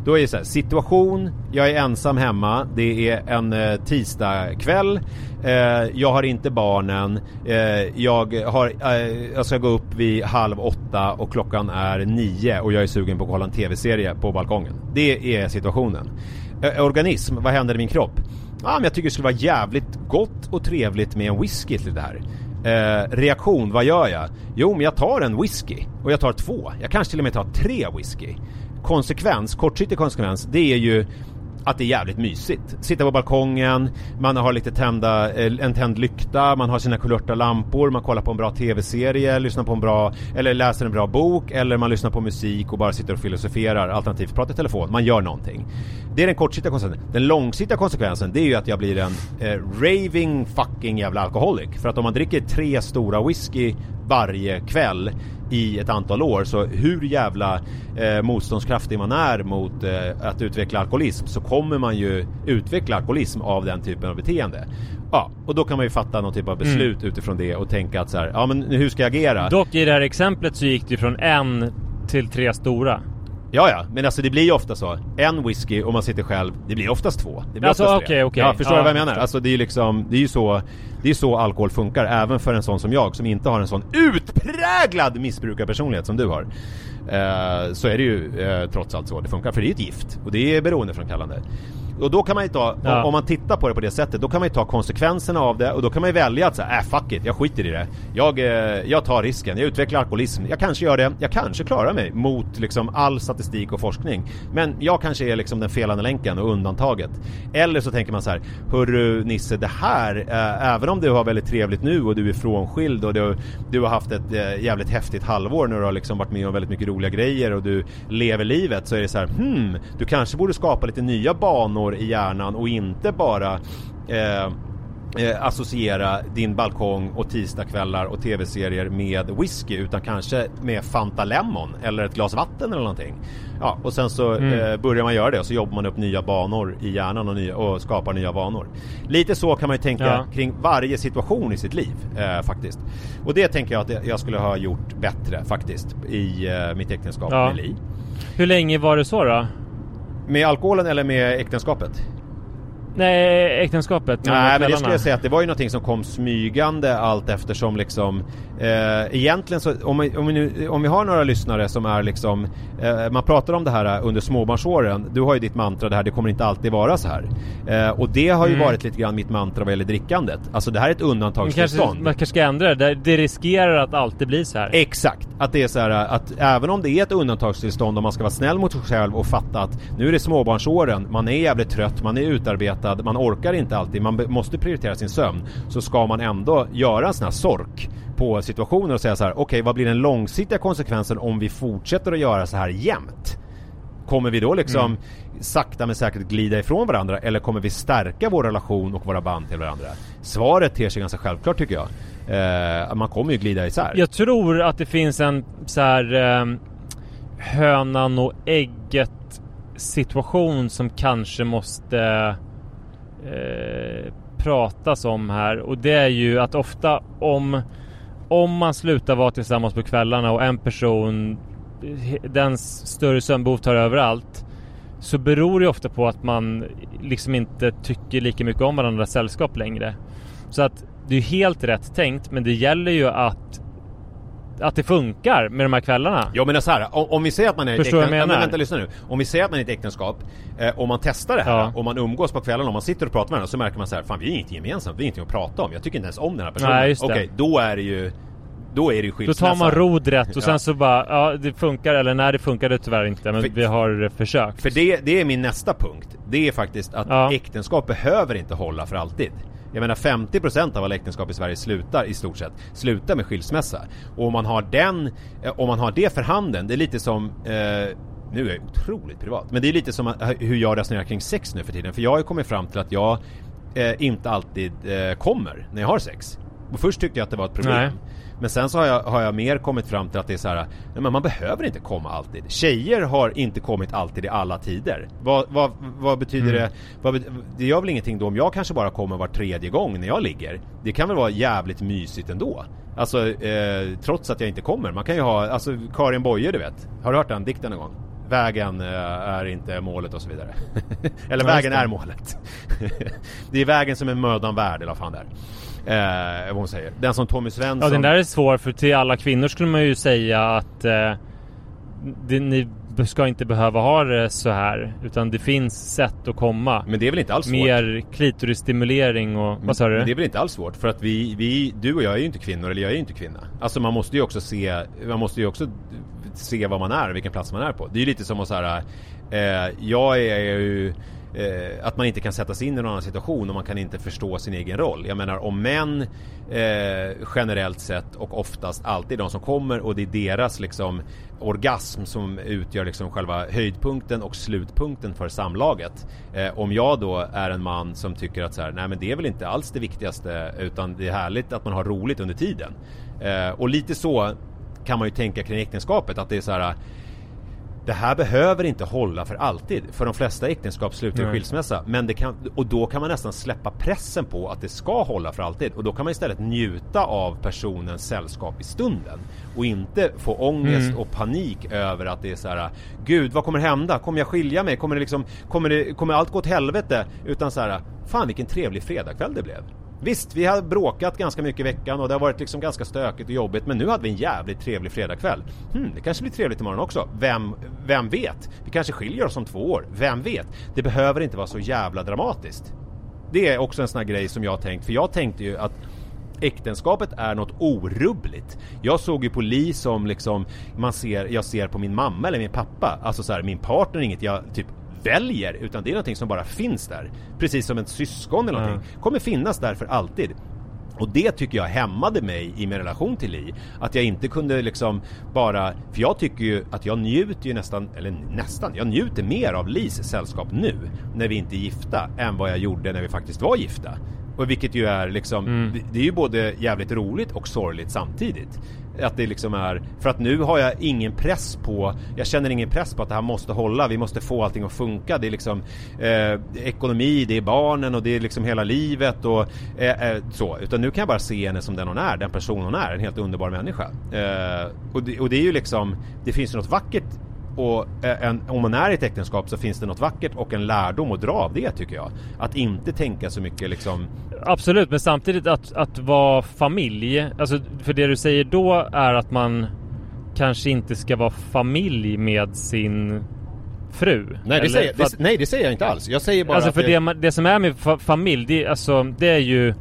Då är det så här, situation, jag är ensam hemma, det är en eh, tisdagkväll, eh, jag har inte barnen, eh, jag, har, eh, jag ska gå upp vid halv åtta och klockan är nio och jag är sugen på att kolla en tv-serie på balkongen. Det är situationen. Eh, organism, vad händer i min kropp? Ja, men jag tycker det skulle vara jävligt gott och trevligt med en whisky till det här. Eh, reaktion, vad gör jag? Jo, men jag tar en whisky. Och jag tar två. Jag kanske till och med tar tre whisky. Konsekvens, kortsiktig konsekvens, det är ju att det är jävligt mysigt. Sitta på balkongen, man har lite tända, eh, en tänd lykta, man har sina kulörta lampor, man kollar på en bra tv-serie, lyssnar på en bra, eller läser en bra bok, eller man lyssnar på musik och bara sitter och filosoferar, alternativt pratar i telefon. Man gör någonting. Det är den kortsiktiga konsekvensen. Den långsiktiga konsekvensen, det är ju att jag blir en eh, raving fucking jävla alkoholik. För att om man dricker tre stora whisky varje kväll i ett antal år så hur jävla eh, motståndskraftig man är mot eh, att utveckla alkoholism så kommer man ju utveckla alkoholism av den typen av beteende. Ja, och då kan man ju fatta någon typ av beslut utifrån det och tänka att så här, ja men hur ska jag agera? Dock i det här exemplet så gick det ju från en till tre stora. Ja, ja, men alltså det blir ju ofta så. En whisky om man sitter själv, det blir oftast två. Det blir Alltså, oftast okej, okej. Ja, förstår Ja, du vad jag menar? Alltså det är ju liksom, det är ju så, det är så alkohol funkar även för en sån som jag som inte har en sån utpräglad missbrukarpersonlighet som du har. Eh, så är det ju eh, trots allt så det funkar, för det är ju ett gift och det är beroendeframkallande. Och då kan man ju ta, Ja. om, man tittar på det på det sättet, då kan man ju ta konsekvenserna av det och då kan man ju välja att säga, äh fuck it, jag skiter i det. Jag, eh, jag tar risken, jag utvecklar alkoholism, jag kanske gör det, jag kanske klarar mig mot liksom all statistik och forskning. Men jag kanske är liksom den felande länken och undantaget. Eller så tänker man så här, hörru Nisse, det här, eh, även om du har väldigt trevligt nu och du är frånskild och du, du har haft ett eh, jävligt häftigt halvår när du har liksom varit med om väldigt mycket roliga grejer och du lever livet så är det så här, hmm, du kanske borde skapa lite nya banor i hjärnan och inte bara eh, eh, associera din balkong och tisdagskvällar och tv-serier med whisky utan kanske med Fanta Lemon eller ett glas vatten eller någonting. Ja, och sen så eh, börjar man göra det och så jobbar man upp nya banor i hjärnan och, nya, och skapar nya vanor. Lite så kan man ju tänka Ja. kring varje situation i sitt liv eh, faktiskt. Och det tänker jag att jag skulle ha gjort bättre faktiskt i eh, mitt äktenskap Ja. med Li. Hur länge var det så då? Med alkoholen eller med äktenskapet? Nej, äktenskapet? Nej men det skulle jag säga att det var ju någonting som kom smygande allt eftersom liksom eh, Egentligen så, om vi, om, vi nu, om vi har några lyssnare som är liksom eh, Man pratar om det här under småbarnsåren Du har ju ditt mantra det här, det kommer inte alltid vara så här eh, Och det har ju Mm. varit lite grann mitt mantra vad gäller drickandet Alltså det här är ett undantagstillstånd kanske, man kanske ska ändra det. Det riskerar att alltid bli så här. Exakt! Att det är så här att även om det är ett undantagstillstånd och man ska vara snäll mot sig själv och fatta att nu är det småbarnsåren, man är jävligt trött, man är utarbetad, man orkar inte alltid, man måste prioritera sin sömn. Så ska man ändå göra en sån här sork på situationer och säga så här: okej vad blir den långsiktiga konsekvensen om vi fortsätter att göra så här jämt? Kommer vi då liksom sakta men säkert glida ifrån varandra eller kommer vi stärka vår relation och våra band till varandra? Svaret ter sig ganska självklart tycker jag. Eh, man kommer ju glida isär. Jag tror att det finns en så här eh, hönan och ägget situation som kanske måste eh, pratas om här och det är ju att ofta om om man slutar vara tillsammans på kvällarna och en person dens större sömnbehov tar överallt så beror det ofta på att man liksom inte tycker lika mycket om varandras sällskap längre. Så att det är helt rätt tänkt men det gäller ju att att det funkar med de här kvällarna. Ja men så här, om, om vi säger att man är i ett Förstår vad jag äktenskap, menar? men vänta lyssna nu. Om vi säger att man är i ett äktenskap, eh, och man testar det här, Ja. och man umgås på kvällen och man sitter och pratar med varandra så märker man så här, fan vi har inget gemensamt, vi har ingenting att prata om. Jag tycker inte ens om den här personen. Nej. Okej, då är det ju, då är det ju Då skilsmässa. tar man rodret och Ja. sen så bara, ja det funkar eller nej det funkade tyvärr inte men För- vi har försökt. För det, det är min nästa punkt. Det är faktiskt att Ja. äktenskap behöver inte hålla för alltid. Jag menar 50% av alla äktenskap i Sverige slutar i stort sett, slutar med skilsmässa. Och om man har den, eh, om man har det för handen, det är lite som eh, nu är jag otroligt privat, men det är lite som eh, hur jag resonerar kring sex nu för tiden. För jag har ju kommit fram till att jag eh, inte alltid eh, kommer när jag har sex. Och först tyckte jag att det var ett problem. Nej. Men sen så har jag, har jag mer kommit fram till att det är så här, nej men man behöver inte komma alltid. Tjejer har inte kommit alltid i alla tider. Vad, vad, vad betyder det? Vad, det gör väl ingenting då om jag kanske bara kommer var tredje gång när jag ligger. Det kan väl vara jävligt mysigt ändå. Alltså eh, trots att jag inte kommer. Man kan ju ha, alltså Karin Boye du vet. Har du hört den dikten någon gång? Vägen eh, är inte målet och så vidare. Eller Ja, vägen är målet. det är vägen som är mödan värd eller vad fan det är. Eh, vad hon säger. Den som Tommy Svensson... Ja den där är svår för till alla kvinnor skulle man ju säga att eh, det, ni ska inte behöva ha det så här utan det finns sätt att komma. Men det är väl inte alls svårt? Mer klitorisstimulering och vad sa du? Men det är väl inte alls svårt för att vi, vi, du och jag är ju inte kvinnor eller jag är ju inte kvinna. Alltså man måste ju också se, man måste ju också se vad man är och vilken plats man är på. Det är ju lite som att så här, eh, jag är ju eh, att man inte kan sätta sig in i någon annan situation och man kan inte förstå sin egen roll. Jag menar om män eh, generellt sett och oftast alltid de som kommer och det är deras liksom orgasm som utgör liksom själva höjdpunkten och slutpunkten för samlaget. Eh, om jag då är en man som tycker att så här, nej men det är väl inte alls det viktigaste utan det är härligt att man har roligt under tiden. Eh, och lite så kan man ju tänka kring äktenskapet att det är så här det här behöver inte hålla för alltid. För de flesta äktenskap slutar i skilsmässa. Men det kan, och då kan man nästan släppa pressen på att det ska hålla för alltid. Och då kan man istället njuta av personens sällskap i stunden. Och inte få ångest Mm. och panik över att det är så här. Gud, vad kommer hända? Kommer jag skilja mig? Kommer det liksom, kommer, det, kommer allt gå åt helvete? Utan så här, fan vilken trevlig fredagkväll det blev. Visst, vi har bråkat ganska mycket i veckan och det har varit liksom ganska stökigt och jobbigt men nu hade vi en jävligt trevlig fredagkväll. Hmm, det kanske blir trevligt imorgon också. Vem, vem vet? Vi kanske skiljer oss om två år. Vem vet? Det behöver inte vara så jävla dramatiskt. Det är också en sån här grej som jag har tänkt, för jag tänkte ju att Äktenskapet är något orubbligt. Jag såg ju på Li som liksom man ser, jag ser på min mamma eller min pappa. Alltså så här, min partner är inget jag typ väljer utan det är någonting som bara finns där. Precis som ett syskon eller någonting. Kommer finnas där för alltid. Och det tycker jag hämmade mig i min relation till Li. Att jag inte kunde liksom bara, för jag tycker ju att jag njuter ju nästan, eller nästan, jag njuter mer av Lis sällskap nu när vi inte är gifta än vad jag gjorde när vi faktiskt var gifta. Och vilket ju är liksom, det, det är ju både jävligt roligt och sorgligt samtidigt. Att det liksom är, för att nu har jag ingen press på, jag känner ingen press på att det här måste hålla, vi måste få allting att funka. Det är liksom eh, ekonomi, det är barnen och det är liksom hela livet och eh, eh, så. Utan nu kan jag bara se henne som den hon är, den person hon är, en helt underbar människa. Eh, och, det, och det är ju liksom, det finns ju något vackert och eh, en, om man är i ett äktenskap så finns det något vackert och en lärdom att dra av det tycker jag. Att inte tänka så mycket liksom Absolut, men samtidigt att, att vara familj. Alltså, för det du säger då är att man kanske inte ska vara familj med sin fru. Nej det, säger, det, nej det säger jag inte alls. Jag säger bara Alltså för det, det som är med fa- familj, det, alltså, det är ju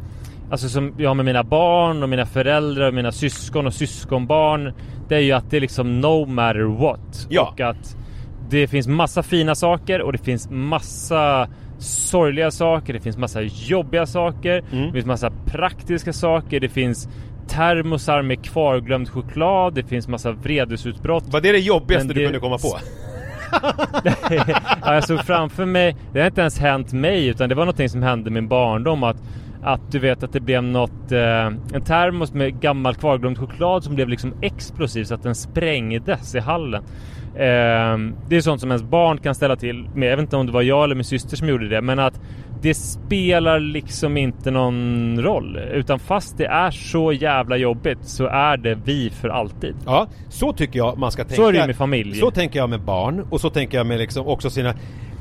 Alltså som jag har med mina barn och mina föräldrar och mina syskon och syskonbarn Det är ju att det är liksom no matter what Ja. Och att det finns massa fina saker och det finns massa sorgliga saker Det finns massa jobbiga saker Mm. Det finns massa praktiska saker Det finns termosar med kvarglömd choklad Det finns massa vredesutbrott Var det det jobbigaste Men du det- kunde komma på? ja, jag såg framför mig, det har inte ens hänt mig utan det var någonting som hände min barndom att att du vet att det blev något, eh, en termos med gammal kvarglömd choklad som blev liksom explosiv så att den sprängdes i hallen. Eh, det är sånt som ens barn kan ställa till med. Jag vet inte om det var jag eller min syster som gjorde det men att det spelar liksom inte någon roll. Utan fast det är så jävla jobbigt så är det vi för alltid. Ja, så tycker jag man ska tänka. Så är det med familj. Så tänker jag med barn och så tänker jag med liksom också sina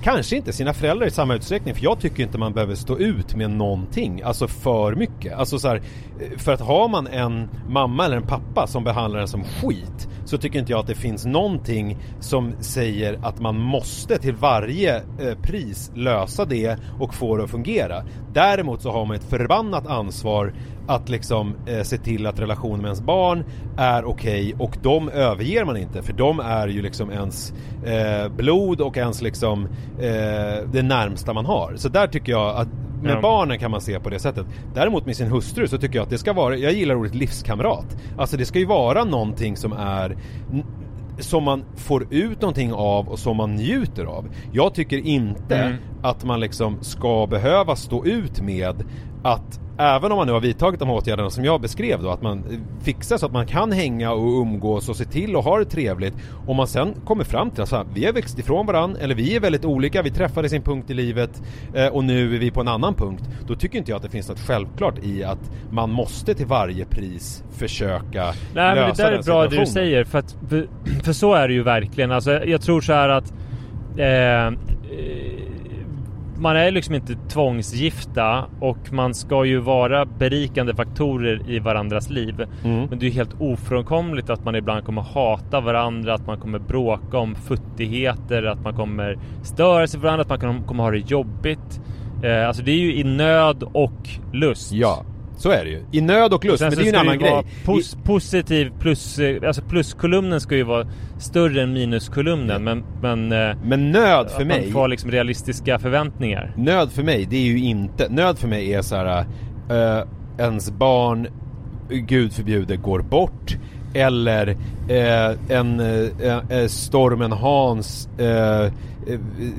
Kanske inte sina föräldrar i samma utsträckning för jag tycker inte man behöver stå ut med någonting, alltså för mycket. Alltså så här, eh, för att har man en mamma eller en pappa som behandlar en som skit så tycker inte jag att det finns någonting som säger att man måste till varje eh, pris lösa det och få det att fungera. Däremot så har man ett förbannat ansvar att liksom eh, se till att relationen med ens barn är okej och de överger man inte för de är ju liksom ens eh, blod och ens liksom eh, det närmsta man har. Så där tycker jag att med Ja. barnen kan man se på det sättet. Däremot med sin hustru så tycker jag att det ska vara, jag gillar ordet livskamrat. Alltså det ska ju vara någonting som är som man får ut någonting av och som man njuter av. Jag tycker inte Mm. att man liksom ska behöva stå ut med att Även om man nu har vidtagit de åtgärderna som jag beskrev då, att man fixar så att man kan hänga och umgås och se till och ha det trevligt. Om man sen kommer fram till att så här, vi har växt ifrån varandra, eller vi är väldigt olika, vi träffade sin punkt i livet eh, och nu är vi på en annan punkt. Då tycker inte jag att det finns något självklart i att man måste till varje pris försöka Nej men det lösa där är bra det du säger för, att, för, så är det ju verkligen. Alltså, jag tror så här att eh, eh, man är liksom inte tvångsgifta och man ska ju vara berikande faktorer i varandras liv. Mm. Men det är ju helt ofrånkomligt att man ibland kommer hata varandra, att man kommer bråka om futtigheter, att man kommer störa sig varandra, att man kommer ha det jobbigt. Eh, alltså det är ju i nöd och lust. Ja, så är det ju. I nöd och Och lust, sen men det är ju en annan grej. Pos positiv plus, eh, alltså pluskolumnen ska ju vara större än minuskolumnen men, men eh, Men nöd för att mig man får liksom realistiska förväntningar. Nöd för mig, det är ju inte, nöd för mig är så här. Uh, ens barn, gud förbjude, går bort. Eller eh, en eh, stormen Hans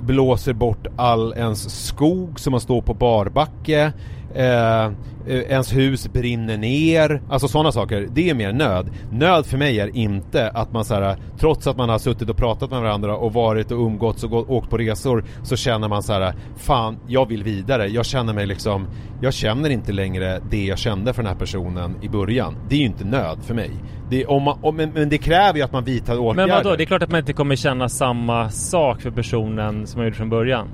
blåser bort all ens skog som man står på barbacke. Eh, eh, ens hus brinner ner. Alltså sådana saker. Det är mer nöd. Nöd för mig är inte att man så här, trots att man har suttit och pratat med varandra och varit och umgåtts och gå- åkt på resor så känner man så här, fan jag vill vidare. Jag känner mig liksom, jag känner inte längre det jag kände för den här personen i början. Det är ju inte nöd för mig. Det om man, om, men, men det kräver ju att man vidtar åtgärder. Men vadå, det är klart att man inte kommer känna samma sak för personen som man gjorde från början.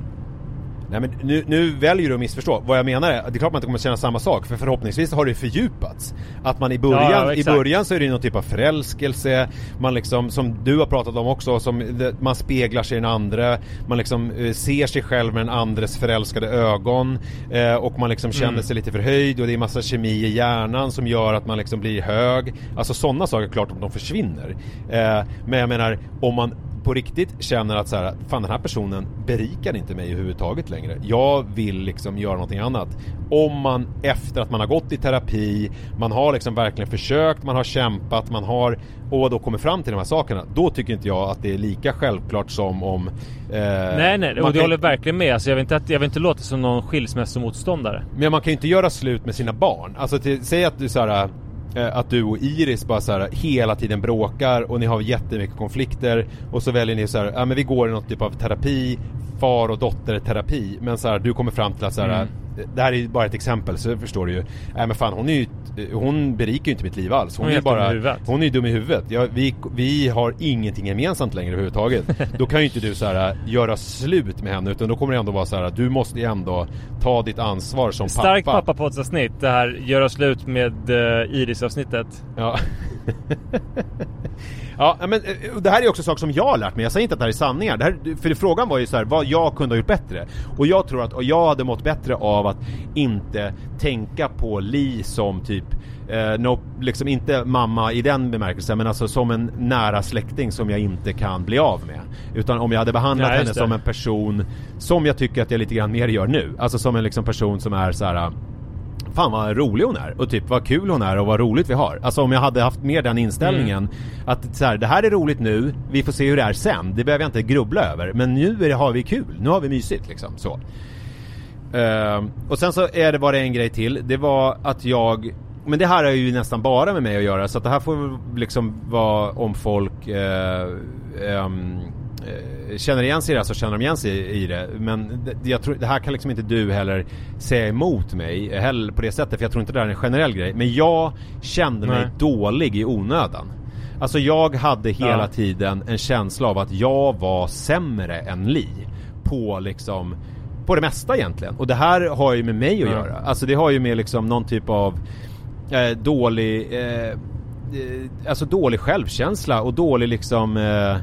Nej men nu, nu väljer du att missförstå. Vad jag menar är, det är klart man inte kommer känna samma sak, för förhoppningsvis har det fördjupats. Att man i början, Ja, i början så är det någon typ av förälskelse, man liksom, som du har pratat om också, som man speglar sig i den andra, man liksom eh, ser sig själv med den andres förälskade ögon, eh, och man liksom känner Mm. sig lite förhöjd och det är massa kemi i hjärnan som gör att man liksom blir hög. Alltså sådana saker, klart att de försvinner. Eh, men jag menar, om man på riktigt känner att så här, fan den här personen berikar inte mig överhuvudtaget längre. Jag vill liksom göra någonting annat. Om man efter att man har gått i terapi, man har liksom verkligen försökt, man har kämpat, man har och då kommer fram till de här sakerna. Då tycker inte jag att det är lika självklart som om... Eh, nej nej, och det kan- håller verkligen med. Alltså, jag, vill inte att, jag vill inte låta som någon skilsmässomotståndare. Men man kan ju inte göra slut med sina barn. Alltså till, säg att du så här, Eh, att du och Iris bara så här, hela tiden bråkar och ni har jättemycket konflikter och så väljer ni så här, ja men vi går i något typ av terapi, far och dotter-terapi. Men så här, du kommer fram till att så här, Mm det här är ju bara ett exempel så förstår du ju. Nej men fan hon är ju, hon berikar ju inte mitt liv alls. Hon, Hon är är bara, hon är ju dum i huvudet. Ja, vi, vi har ingenting gemensamt längre överhuvudtaget. då kan ju inte du så här göra slut med henne utan då kommer det ändå vara så här, du måste ju ändå ta ditt ansvar som Starkt pappa. pappapoddsavsnitt, det här göra slut med uh, Iris-avsnittet. Ja. ja, men eh, det här är också saker som jag har lärt mig. Jag säger inte att det här är sanningar. Det här, för frågan var ju så här, vad jag kunde ha gjort bättre. Och jag tror att och jag hade mått bättre av att inte tänka på Li som typ Eh, no, liksom inte mamma i den bemärkelsen men alltså som en nära släkting som jag inte kan bli av med. Utan om jag hade behandlat Ja, henne som en person som jag tycker att jag lite grann mer gör nu. Alltså som en liksom person som är så här. Fan vad rolig hon är och typ vad kul hon är och vad roligt vi har. Alltså om jag hade haft mer den inställningen Mm. att så här, det här är roligt nu, vi får se hur det är sen. Det behöver jag inte grubbla över. Men nu är det, har vi kul, nu har vi mysigt liksom så. Ehm, och sen så är det bara en grej till. Det var att jag men det här har ju nästan bara med mig att göra så att det här får liksom vara om folk eh, ehm, eh, känner igen sig i det här så känner de igen sig i, det. Men det, jag tror, det här kan liksom inte du heller säga emot mig heller på det sättet för jag tror inte det här är en generell grej. Men jag kände mig Nej. dålig i onödan. Alltså jag hade hela Ja. tiden en känsla av att jag var sämre än Li. På liksom på det mesta egentligen. Och det här har ju med mig att Ja. göra. Alltså det har ju med liksom någon typ av eh, dålig eh, eh, Alltså dålig självkänsla och dålig liksom eh,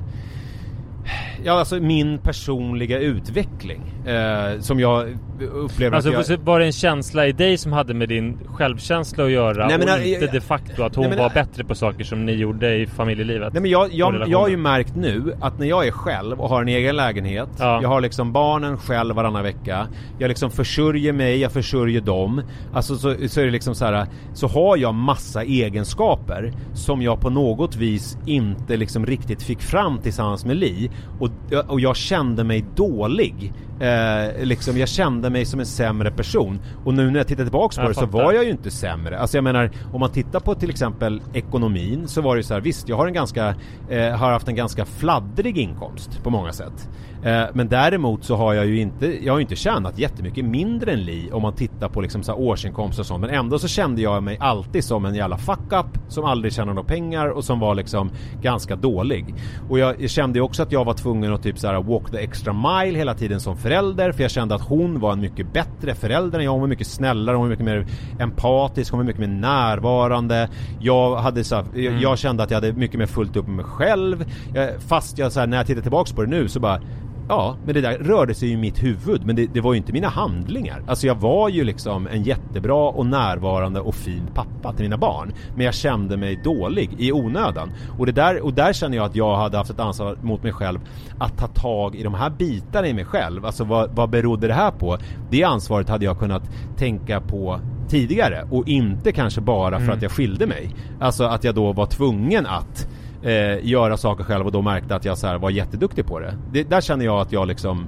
Ja, alltså min personliga utveckling. Eh, som jag upplever Alltså att jag... var det en känsla i dig som hade med din självkänsla att göra Nej, men, och inte jag- de facto att hon Nej, men, var bättre på saker som ni gjorde i familjelivet? Nej men jag, jag, jag har ju märkt nu att när jag är själv och har en egen lägenhet Ja. Jag har liksom barnen själv varannan vecka Jag liksom försörjer mig, jag försörjer dem Alltså så, så är det liksom så här. Så har jag massa egenskaper Som jag på något vis inte liksom riktigt fick fram tillsammans med Li Och, och jag kände mig dålig eh, liksom, Jag kände mig som en sämre person Och nu när jag tittar tillbaks på Jag det så fattar. var jag ju inte sämre. Alltså jag menar, om man tittar på till exempel ekonomin så var det ju så här, visst jag har en ganska, eh, har haft en ganska fladdrig inkomst på många sätt. Eh, men däremot så har jag ju inte, jag har ju inte tjänat jättemycket mindre än Li om man tittar på liksom så årsinkomst och sånt. Men ändå så kände jag mig alltid som en jävla fuck-up som aldrig tjänade några pengar och som var liksom ganska dålig. Och jag, kände ju också att jag var tvungen att typ så här walk the extra mile hela tiden som förälder för jag kände att hon var en mycket bättre förälder än jag. Hon var mycket snällare, hon var mycket mer empatisk, hon var mycket mer närvarande. Jag hade så här, jag, jag kände att jag hade mycket mer fullt upp med mig själv. Jag, fast jag så här, när jag tittar tillbaks på det nu så bara Ja, men det där rörde sig i mitt huvud men det, det var ju inte mina handlingar. Alltså jag var ju liksom en jättebra och närvarande och fin pappa till mina barn. Men jag kände mig dålig i onödan. Och, det där, och där känner jag att jag hade haft ett ansvar mot mig själv att ta tag i de här bitarna i mig själv. Alltså vad, vad berodde det här på? Det ansvaret hade jag kunnat tänka på tidigare och inte kanske bara för att jag skilde mig. Alltså att jag då var tvungen att eh, göra saker själv och då märkte att jag så här var jätteduktig på det. det. Där känner jag att jag liksom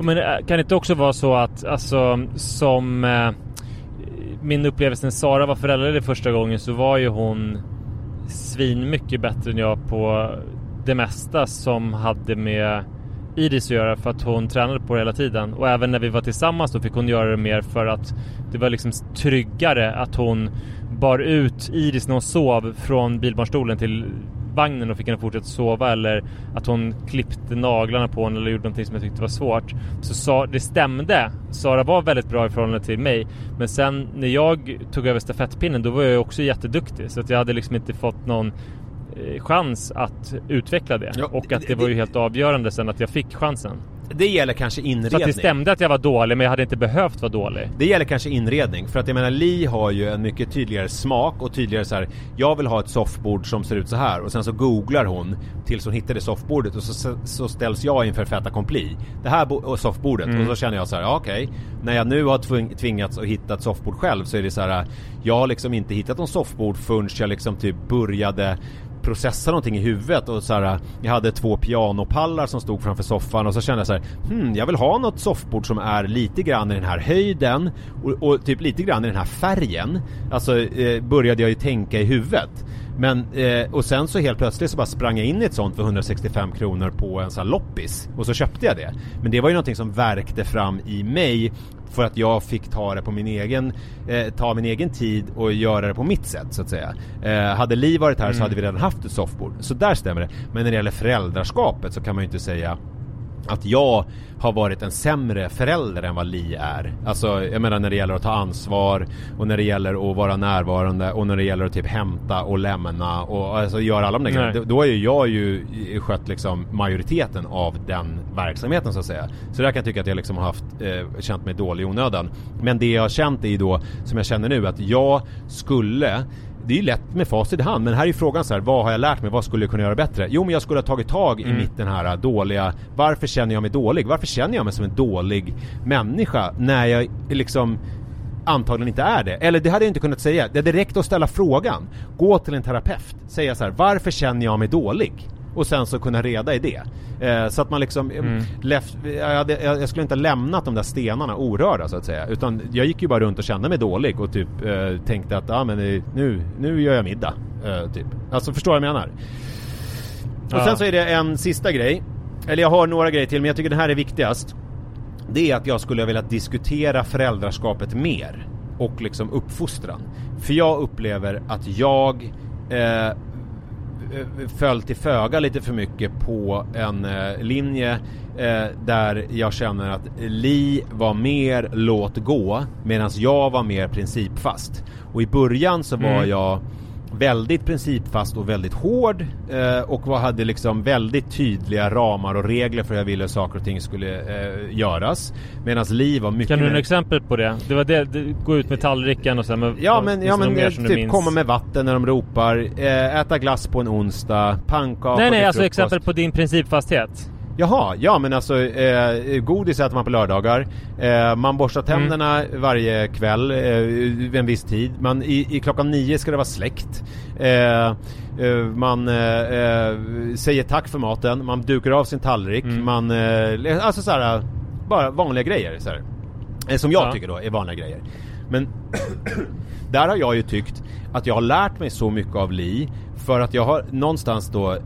Men eh, kan det inte också vara så att, alltså som eh, min upplevelse när Sara var föräldraledig första gången så var ju hon svin mycket bättre än jag på det mesta som hade med Iris att göra för att hon tränade på det hela tiden. Och även när vi var tillsammans då fick hon göra det mer för att det var liksom tryggare att hon bar ut Iris när hon sov från bilbarnstolen till vagnen och fick henne fortsätta sova eller att hon klippte naglarna på henne eller gjorde någonting som jag tyckte var svårt. Så sa, det stämde. Sara var väldigt bra i förhållande till mig. Men sen när jag tog över stafettpinnen då var jag ju också jätteduktig. Så att jag hade liksom inte fått någon chans att utveckla det. Ja, och att det- det var ju helt avgörande sen att jag fick chansen. Det gäller kanske Så att inredning. det stämde att jag var dålig men jag hade inte behövt vara dålig. Det gäller kanske inredning, för att jag menar Li har ju en mycket tydligare smak och tydligare så här. Jag vill ha ett soffbord som ser ut så här och sen så googlar hon tills hon hittar det soffbordet och så, så ställs jag inför fait accompli. Det här soffbordet och så känner jag så här, ja, okej. När jag nu har tving- tvingats att hitta ett soffbord själv så är det så här. Jag har liksom inte hittat någon soffbord förrän jag liksom typ började processa någonting i huvudet och så här, Jag hade två pianopallar som stod framför soffan och så kände jag så här, hmm, jag vill ha något soffbord som är lite grann i den här höjden och, och typ lite grann i den här färgen. Alltså eh, började jag ju tänka i huvudet. Men, eh, och sen så helt plötsligt så bara sprang jag in i ett sånt för 165 kronor på en sån här loppis. Och så köpte jag det. Men det var ju någonting som verkte fram i mig för att jag fick ta det på min egen, eh, ta min egen tid och göra det på mitt sätt så att säga. Eh, hade Li varit här så hade vi redan haft ett soffbord. Så där stämmer det. Men när det gäller föräldraskapet så kan man ju inte säga att jag har varit en sämre förälder än vad Li är. Alltså jag menar när det gäller att ta ansvar och när det gäller att vara närvarande och när det gäller att typ hämta och lämna och alltså göra alla de där grejerna. Då- Då är ju jag ju skött liksom majoriteten av den verksamheten så att säga. Så där kan jag tycka att jag liksom har haft, eh, känt mig dålig i onödan. Men det jag har känt är ju då, som jag känner nu, att jag skulle det är ju lätt med facit i hand, men här är frågan så här, vad har jag lärt mig? Vad skulle jag kunna göra bättre? Jo, men jag skulle ha tagit tag i mitt den här dåliga, varför känner jag mig dålig? Varför känner jag mig som en dålig människa när jag liksom antagligen inte är det? Eller det hade jag inte kunnat säga. Det hade räckt att ställa frågan. Gå till en terapeut. Säga så här, varför känner jag mig dålig? Och sen så kunna reda i det. Eh, så att man liksom, mm. left, jag, hade, jag, skulle inte ha lämnat de där stenarna orörda så att säga. Utan jag gick ju bara runt och kände mig dålig och typ eh, tänkte att ah, men nu, nu gör jag middag. Eh, typ. Alltså förstår vad jag menar? Och Ja. sen så är det en sista grej. Eller jag har några grejer till men jag tycker den här är viktigast. Det är att jag skulle ha velat diskutera föräldraskapet mer. Och liksom uppfostran. För jag upplever att jag eh, föll till föga lite för mycket på en eh, linje eh, där jag känner att Li var mer låt gå medan jag var mer principfast. Och i början så var Mm. jag väldigt principfast och väldigt hård eh, och hade liksom väldigt tydliga ramar och regler för hur jag ville att saker och ting skulle eh, göras. Medan Li var mycket Kan du ge mer... exempel på det? Det var det, det gå ut med tallriken och sen med, Ja men, ja, men typ komma med vatten när de ropar, eh, äta glass på en onsdag, pannkaka Nej nej alltså exempel på din principfasthet. Jaha, ja men alltså eh, godis äter man på lördagar. Eh, man borstar Mm. tänderna varje kväll eh, vid en viss tid. Man, i, I klockan nio ska det vara släckt. Eh, eh, man eh, eh, säger tack för maten, man dukar av sin tallrik. Mm. Man, alltså såhär, bara vanliga grejer. Så här. Eh, som jag Ja. tycker då är vanliga grejer. Men där har jag ju tyckt att jag har lärt mig så mycket av Li för att jag har någonstans då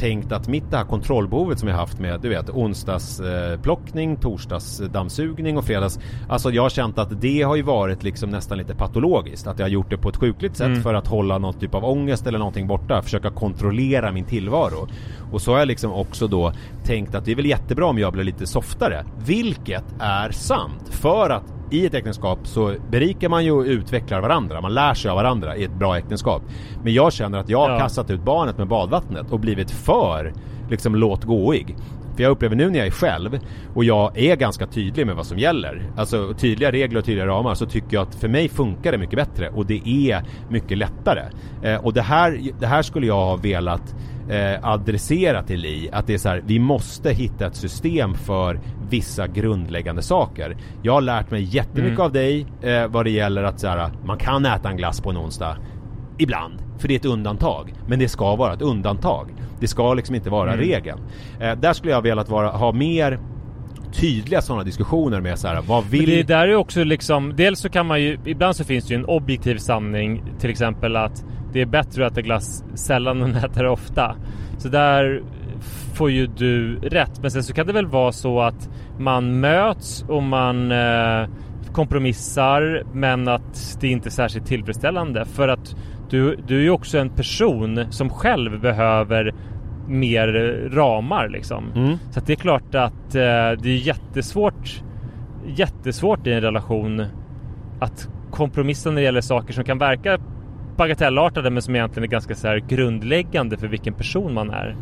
tänkt att mitt det här kontrollbehovet som jag haft med du vet onsdags eh, plockning, torsdags eh, dammsugning och fredags Alltså jag har känt att det har ju varit liksom nästan lite patologiskt. Att jag har gjort det på ett sjukligt sätt Mm. för att hålla någon typ av ångest eller någonting borta Försöka kontrollera min tillvaro. Och så har jag liksom också då tänkt att det är väl jättebra om jag blir lite softare Vilket är sant. För att i ett äktenskap så berikar man ju och utvecklar varandra. Man lär sig av varandra i ett bra äktenskap. Men jag känner att jag har Ja. kastat ut barnet med badvattnet och blivit för liksom låtgåig. För jag upplever nu när jag är själv och jag är ganska tydlig med vad som gäller. Alltså tydliga regler och tydliga ramar så tycker jag att för mig funkar det mycket bättre och det är mycket lättare. Eh, och det här, det här skulle jag ha velat eh, adressera till Li. Att det är så här, vi måste hitta ett system för vissa grundläggande saker. Jag har lärt mig jättemycket Mm. av dig eh, vad det gäller att så här, man kan äta en glass på en onsdag. Ibland. För det är ett undantag. Men det ska vara ett undantag. Det ska liksom inte vara Mm. regeln. Eh, där skulle jag velat vara, ha mer tydliga sådana diskussioner med så här, vad Men vill... det där är också liksom, dels så kan man ju, ibland så finns det ju en objektiv sanning, till exempel att det är bättre att äta glass sällan än att äta det ofta. Så där får ju du rätt. Men sen så kan det väl vara så att man möts och man eh, kompromissar men att det inte är särskilt tillfredsställande. För att du, du är ju också en person som själv behöver mer ramar liksom. Mm. Så det är klart att eh, det är jättesvårt jättesvårt i en relation att kompromissa när det gäller saker som kan verka bagatellartade men som egentligen är ganska så här grundläggande för vilken person man är.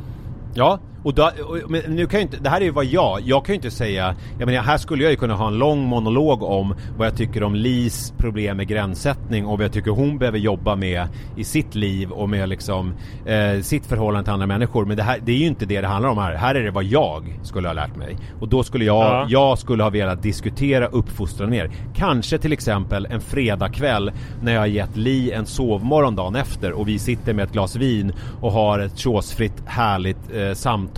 Ja, och, då, och men nu kan ju inte, det här är ju vad jag, jag kan ju inte säga, jag menar här skulle jag ju kunna ha en lång monolog om vad jag tycker om Lis problem med gränssättning och vad jag tycker hon behöver jobba med i sitt liv och med liksom eh, sitt förhållande till andra människor. Men det, här, det är ju inte det det handlar om här. Här är det vad jag skulle ha lärt mig. Och då skulle jag, Ja. jag skulle ha velat diskutera uppfostran mer. Kanske till exempel en fredagkväll när jag har gett Li en sovmorgon dagen efter och vi sitter med ett glas vin och har ett chosefritt härligt eh, samtal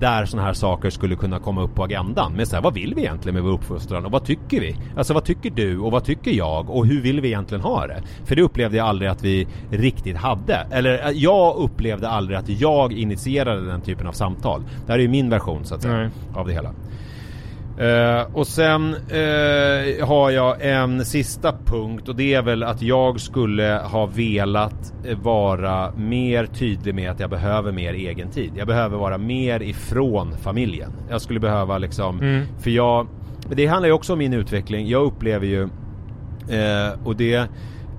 där sådana här saker skulle kunna komma upp på agendan. Men så här, vad vill vi egentligen med vår uppfostran och vad tycker vi? Alltså vad tycker du och vad tycker jag och hur vill vi egentligen ha det? För det upplevde jag aldrig att vi riktigt hade. Eller eh, jag upplevde aldrig att jag initierade den typen av samtal. Det här är ju min version så att säga Nej. av det hela. Eh, och sen eh, har jag en sista punkt och det är väl att jag skulle ha velat eh, vara mer tydlig med att jag behöver mer egen tid. Jag behöver vara mer ifrån familjen. Jag skulle behöva liksom, Mm. för jag, det handlar ju också om min utveckling. Jag upplever ju, eh, och det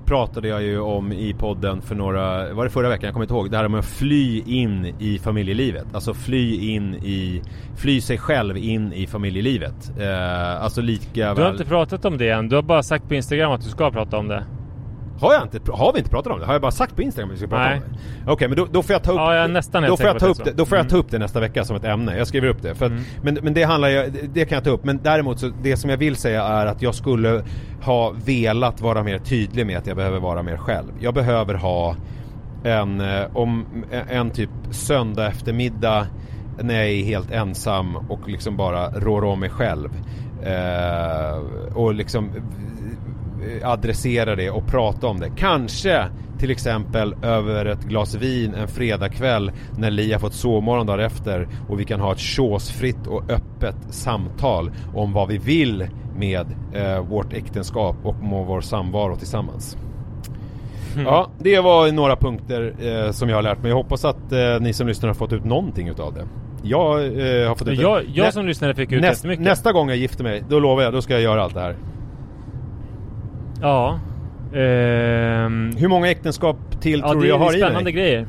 pratade jag ju om i podden för några, var det förra veckan? Jag kommer inte ihåg. Det här med att fly in i familjelivet. Alltså fly in i, fly sig själv in i familjelivet. Eh, alltså lika Du har väl... inte pratat om det än. Du har bara sagt på Instagram att du ska prata om det. Har jag inte, har vi inte pratat om det? Har jag bara sagt på Instagram att vi ska prata Nej. om det? Okej men då, då får jag ta upp Ja, jag nästan Då får jag ta upp det, då får jag ta upp det nästa vecka som ett ämne. Jag skriver upp det. För att, Mm. men, men det handlar ju, det kan jag ta upp. Men däremot så, det som jag vill säga är att jag skulle ha velat vara mer tydlig med att jag behöver vara mer själv. Jag behöver ha en, eh, om, en typ söndag eftermiddag när jag är helt ensam och liksom bara rår om mig själv. Eh, och liksom eh, adressera det och prata om det. Kanske till exempel över ett glas vin en fredagkväll när Li har fått sovmorgon dagen efter och vi kan ha ett chosefritt och öppet samtal om vad vi vill med eh, vårt äktenskap och med vår samvaro tillsammans. Ja, det var några punkter eh, som jag har lärt mig. Jag hoppas att eh, ni som lyssnar har fått ut någonting utav det. Jag eh, har fått ut Jag, jag som lyssnare fick ut näst, jättemycket. Nästa gång jag gifter mig, då lovar jag, då ska jag göra allt det här. Ja. Ehm, Hur många äktenskap till ja, tror det du jag är har i spännande mig? grejer.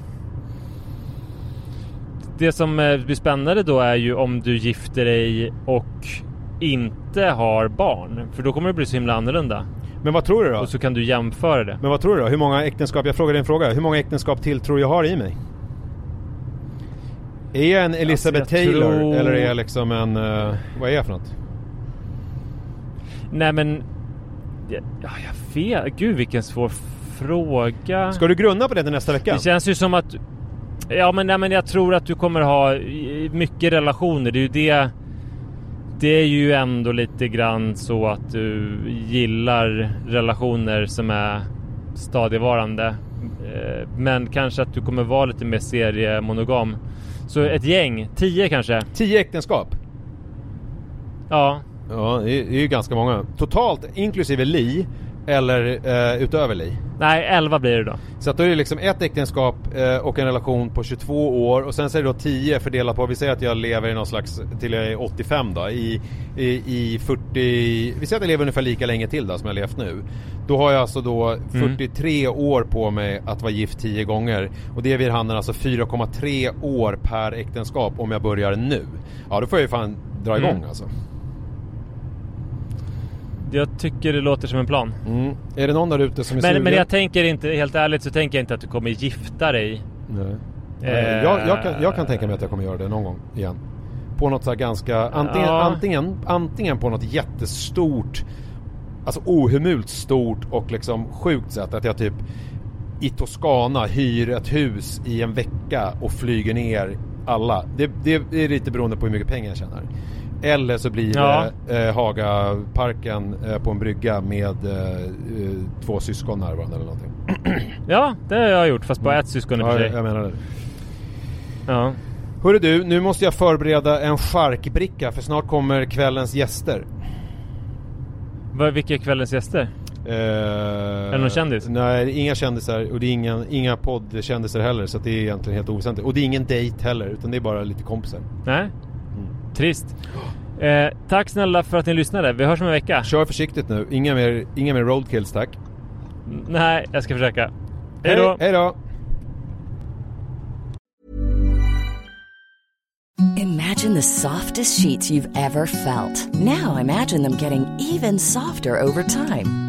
Det som eh, blir spännande då är ju om du gifter dig och inte har barn. För då kommer det bli så himla annorlunda. Men vad tror du då? Och så kan du jämföra det. Men vad tror du då? Hur många äktenskap, jag frågar dig en fråga, hur många äktenskap till tror jag har i mig? Är jag en Elizabeth Alltså, jag Taylor tror- eller är jag liksom en, eh, vad är jag för något? Nej men... Ja, jag vet. Gud vilken svår fråga. Ska du grunna på det till nästa vecka? Det känns ju som att... Ja men, nej, men jag tror att du kommer ha mycket relationer. Det är ju det... Det är ju ändå lite grann så att du gillar relationer som är stadigvarande. Eh, Men kanske att du kommer vara lite mer seriemonogam. Så ett gäng, tio kanske? Tio äktenskap? Ja. Ja, det är, det är ju ganska många. Totalt, inklusive Li, eller eh, utöver Li. Nej, elva blir det då. Så att då är det liksom ett äktenskap eh, och en relation på 22 år och sen så är det då 10 fördelat på, vi säger att jag lever i någon slags, till jag är 85 då, i, i, i 40, vi säger att jag lever ungefär lika länge till då som jag levt nu. Då har jag alltså då 43 år på mig att vara gift 10 gånger och det är vid handen alltså 4,3 år per äktenskap om jag börjar nu. Ja då får jag ju fan dra igång Mm. alltså. Jag tycker det låter som en plan. Mm. Är det någon där ute som är Men, sugen? men jag tänker inte, helt ärligt så tänker jag inte att du kommer gifta dig. Nej. Eh, jag, jag, kan, jag kan tänka mig att jag kommer göra det någon gång igen. På något så här ganska, antingen, Ja. antingen, antingen på något jättestort, alltså ohemult stort och liksom sjukt sätt. Att jag typ i Toscana hyr ett hus i en vecka och flyger ner alla. Det, det är lite beroende på hur mycket pengar jag tjänar. Eller så blir Ja. det eh, Hagaparken eh, på en brygga med eh, eh, två syskon närvarande eller någonting. Ja, det har jag gjort fast bara ett syskon i Ja, för sig. jag menar det. Ja. Hörru du, nu måste jag förbereda en charkbricka för snart kommer kvällens gäster. Vad- Vilka är kvällens gäster? Eh, är det någon kändis? Nej, inga kändisar och det är inga, inga poddkändisar heller så det är egentligen helt oväsentligt. Och det är ingen dejt heller utan det är bara lite kompisar. Nej? Trist. Eh, tack snälla för att ni lyssnade. Vi hörs om en vecka. Kör försiktigt nu, inga mer, inga mer roadkills tack. Nej, jag ska försöka. Hej då! Hej då! Imagine the softest sheets you've ever felt. Now imagine them getting even softer over time.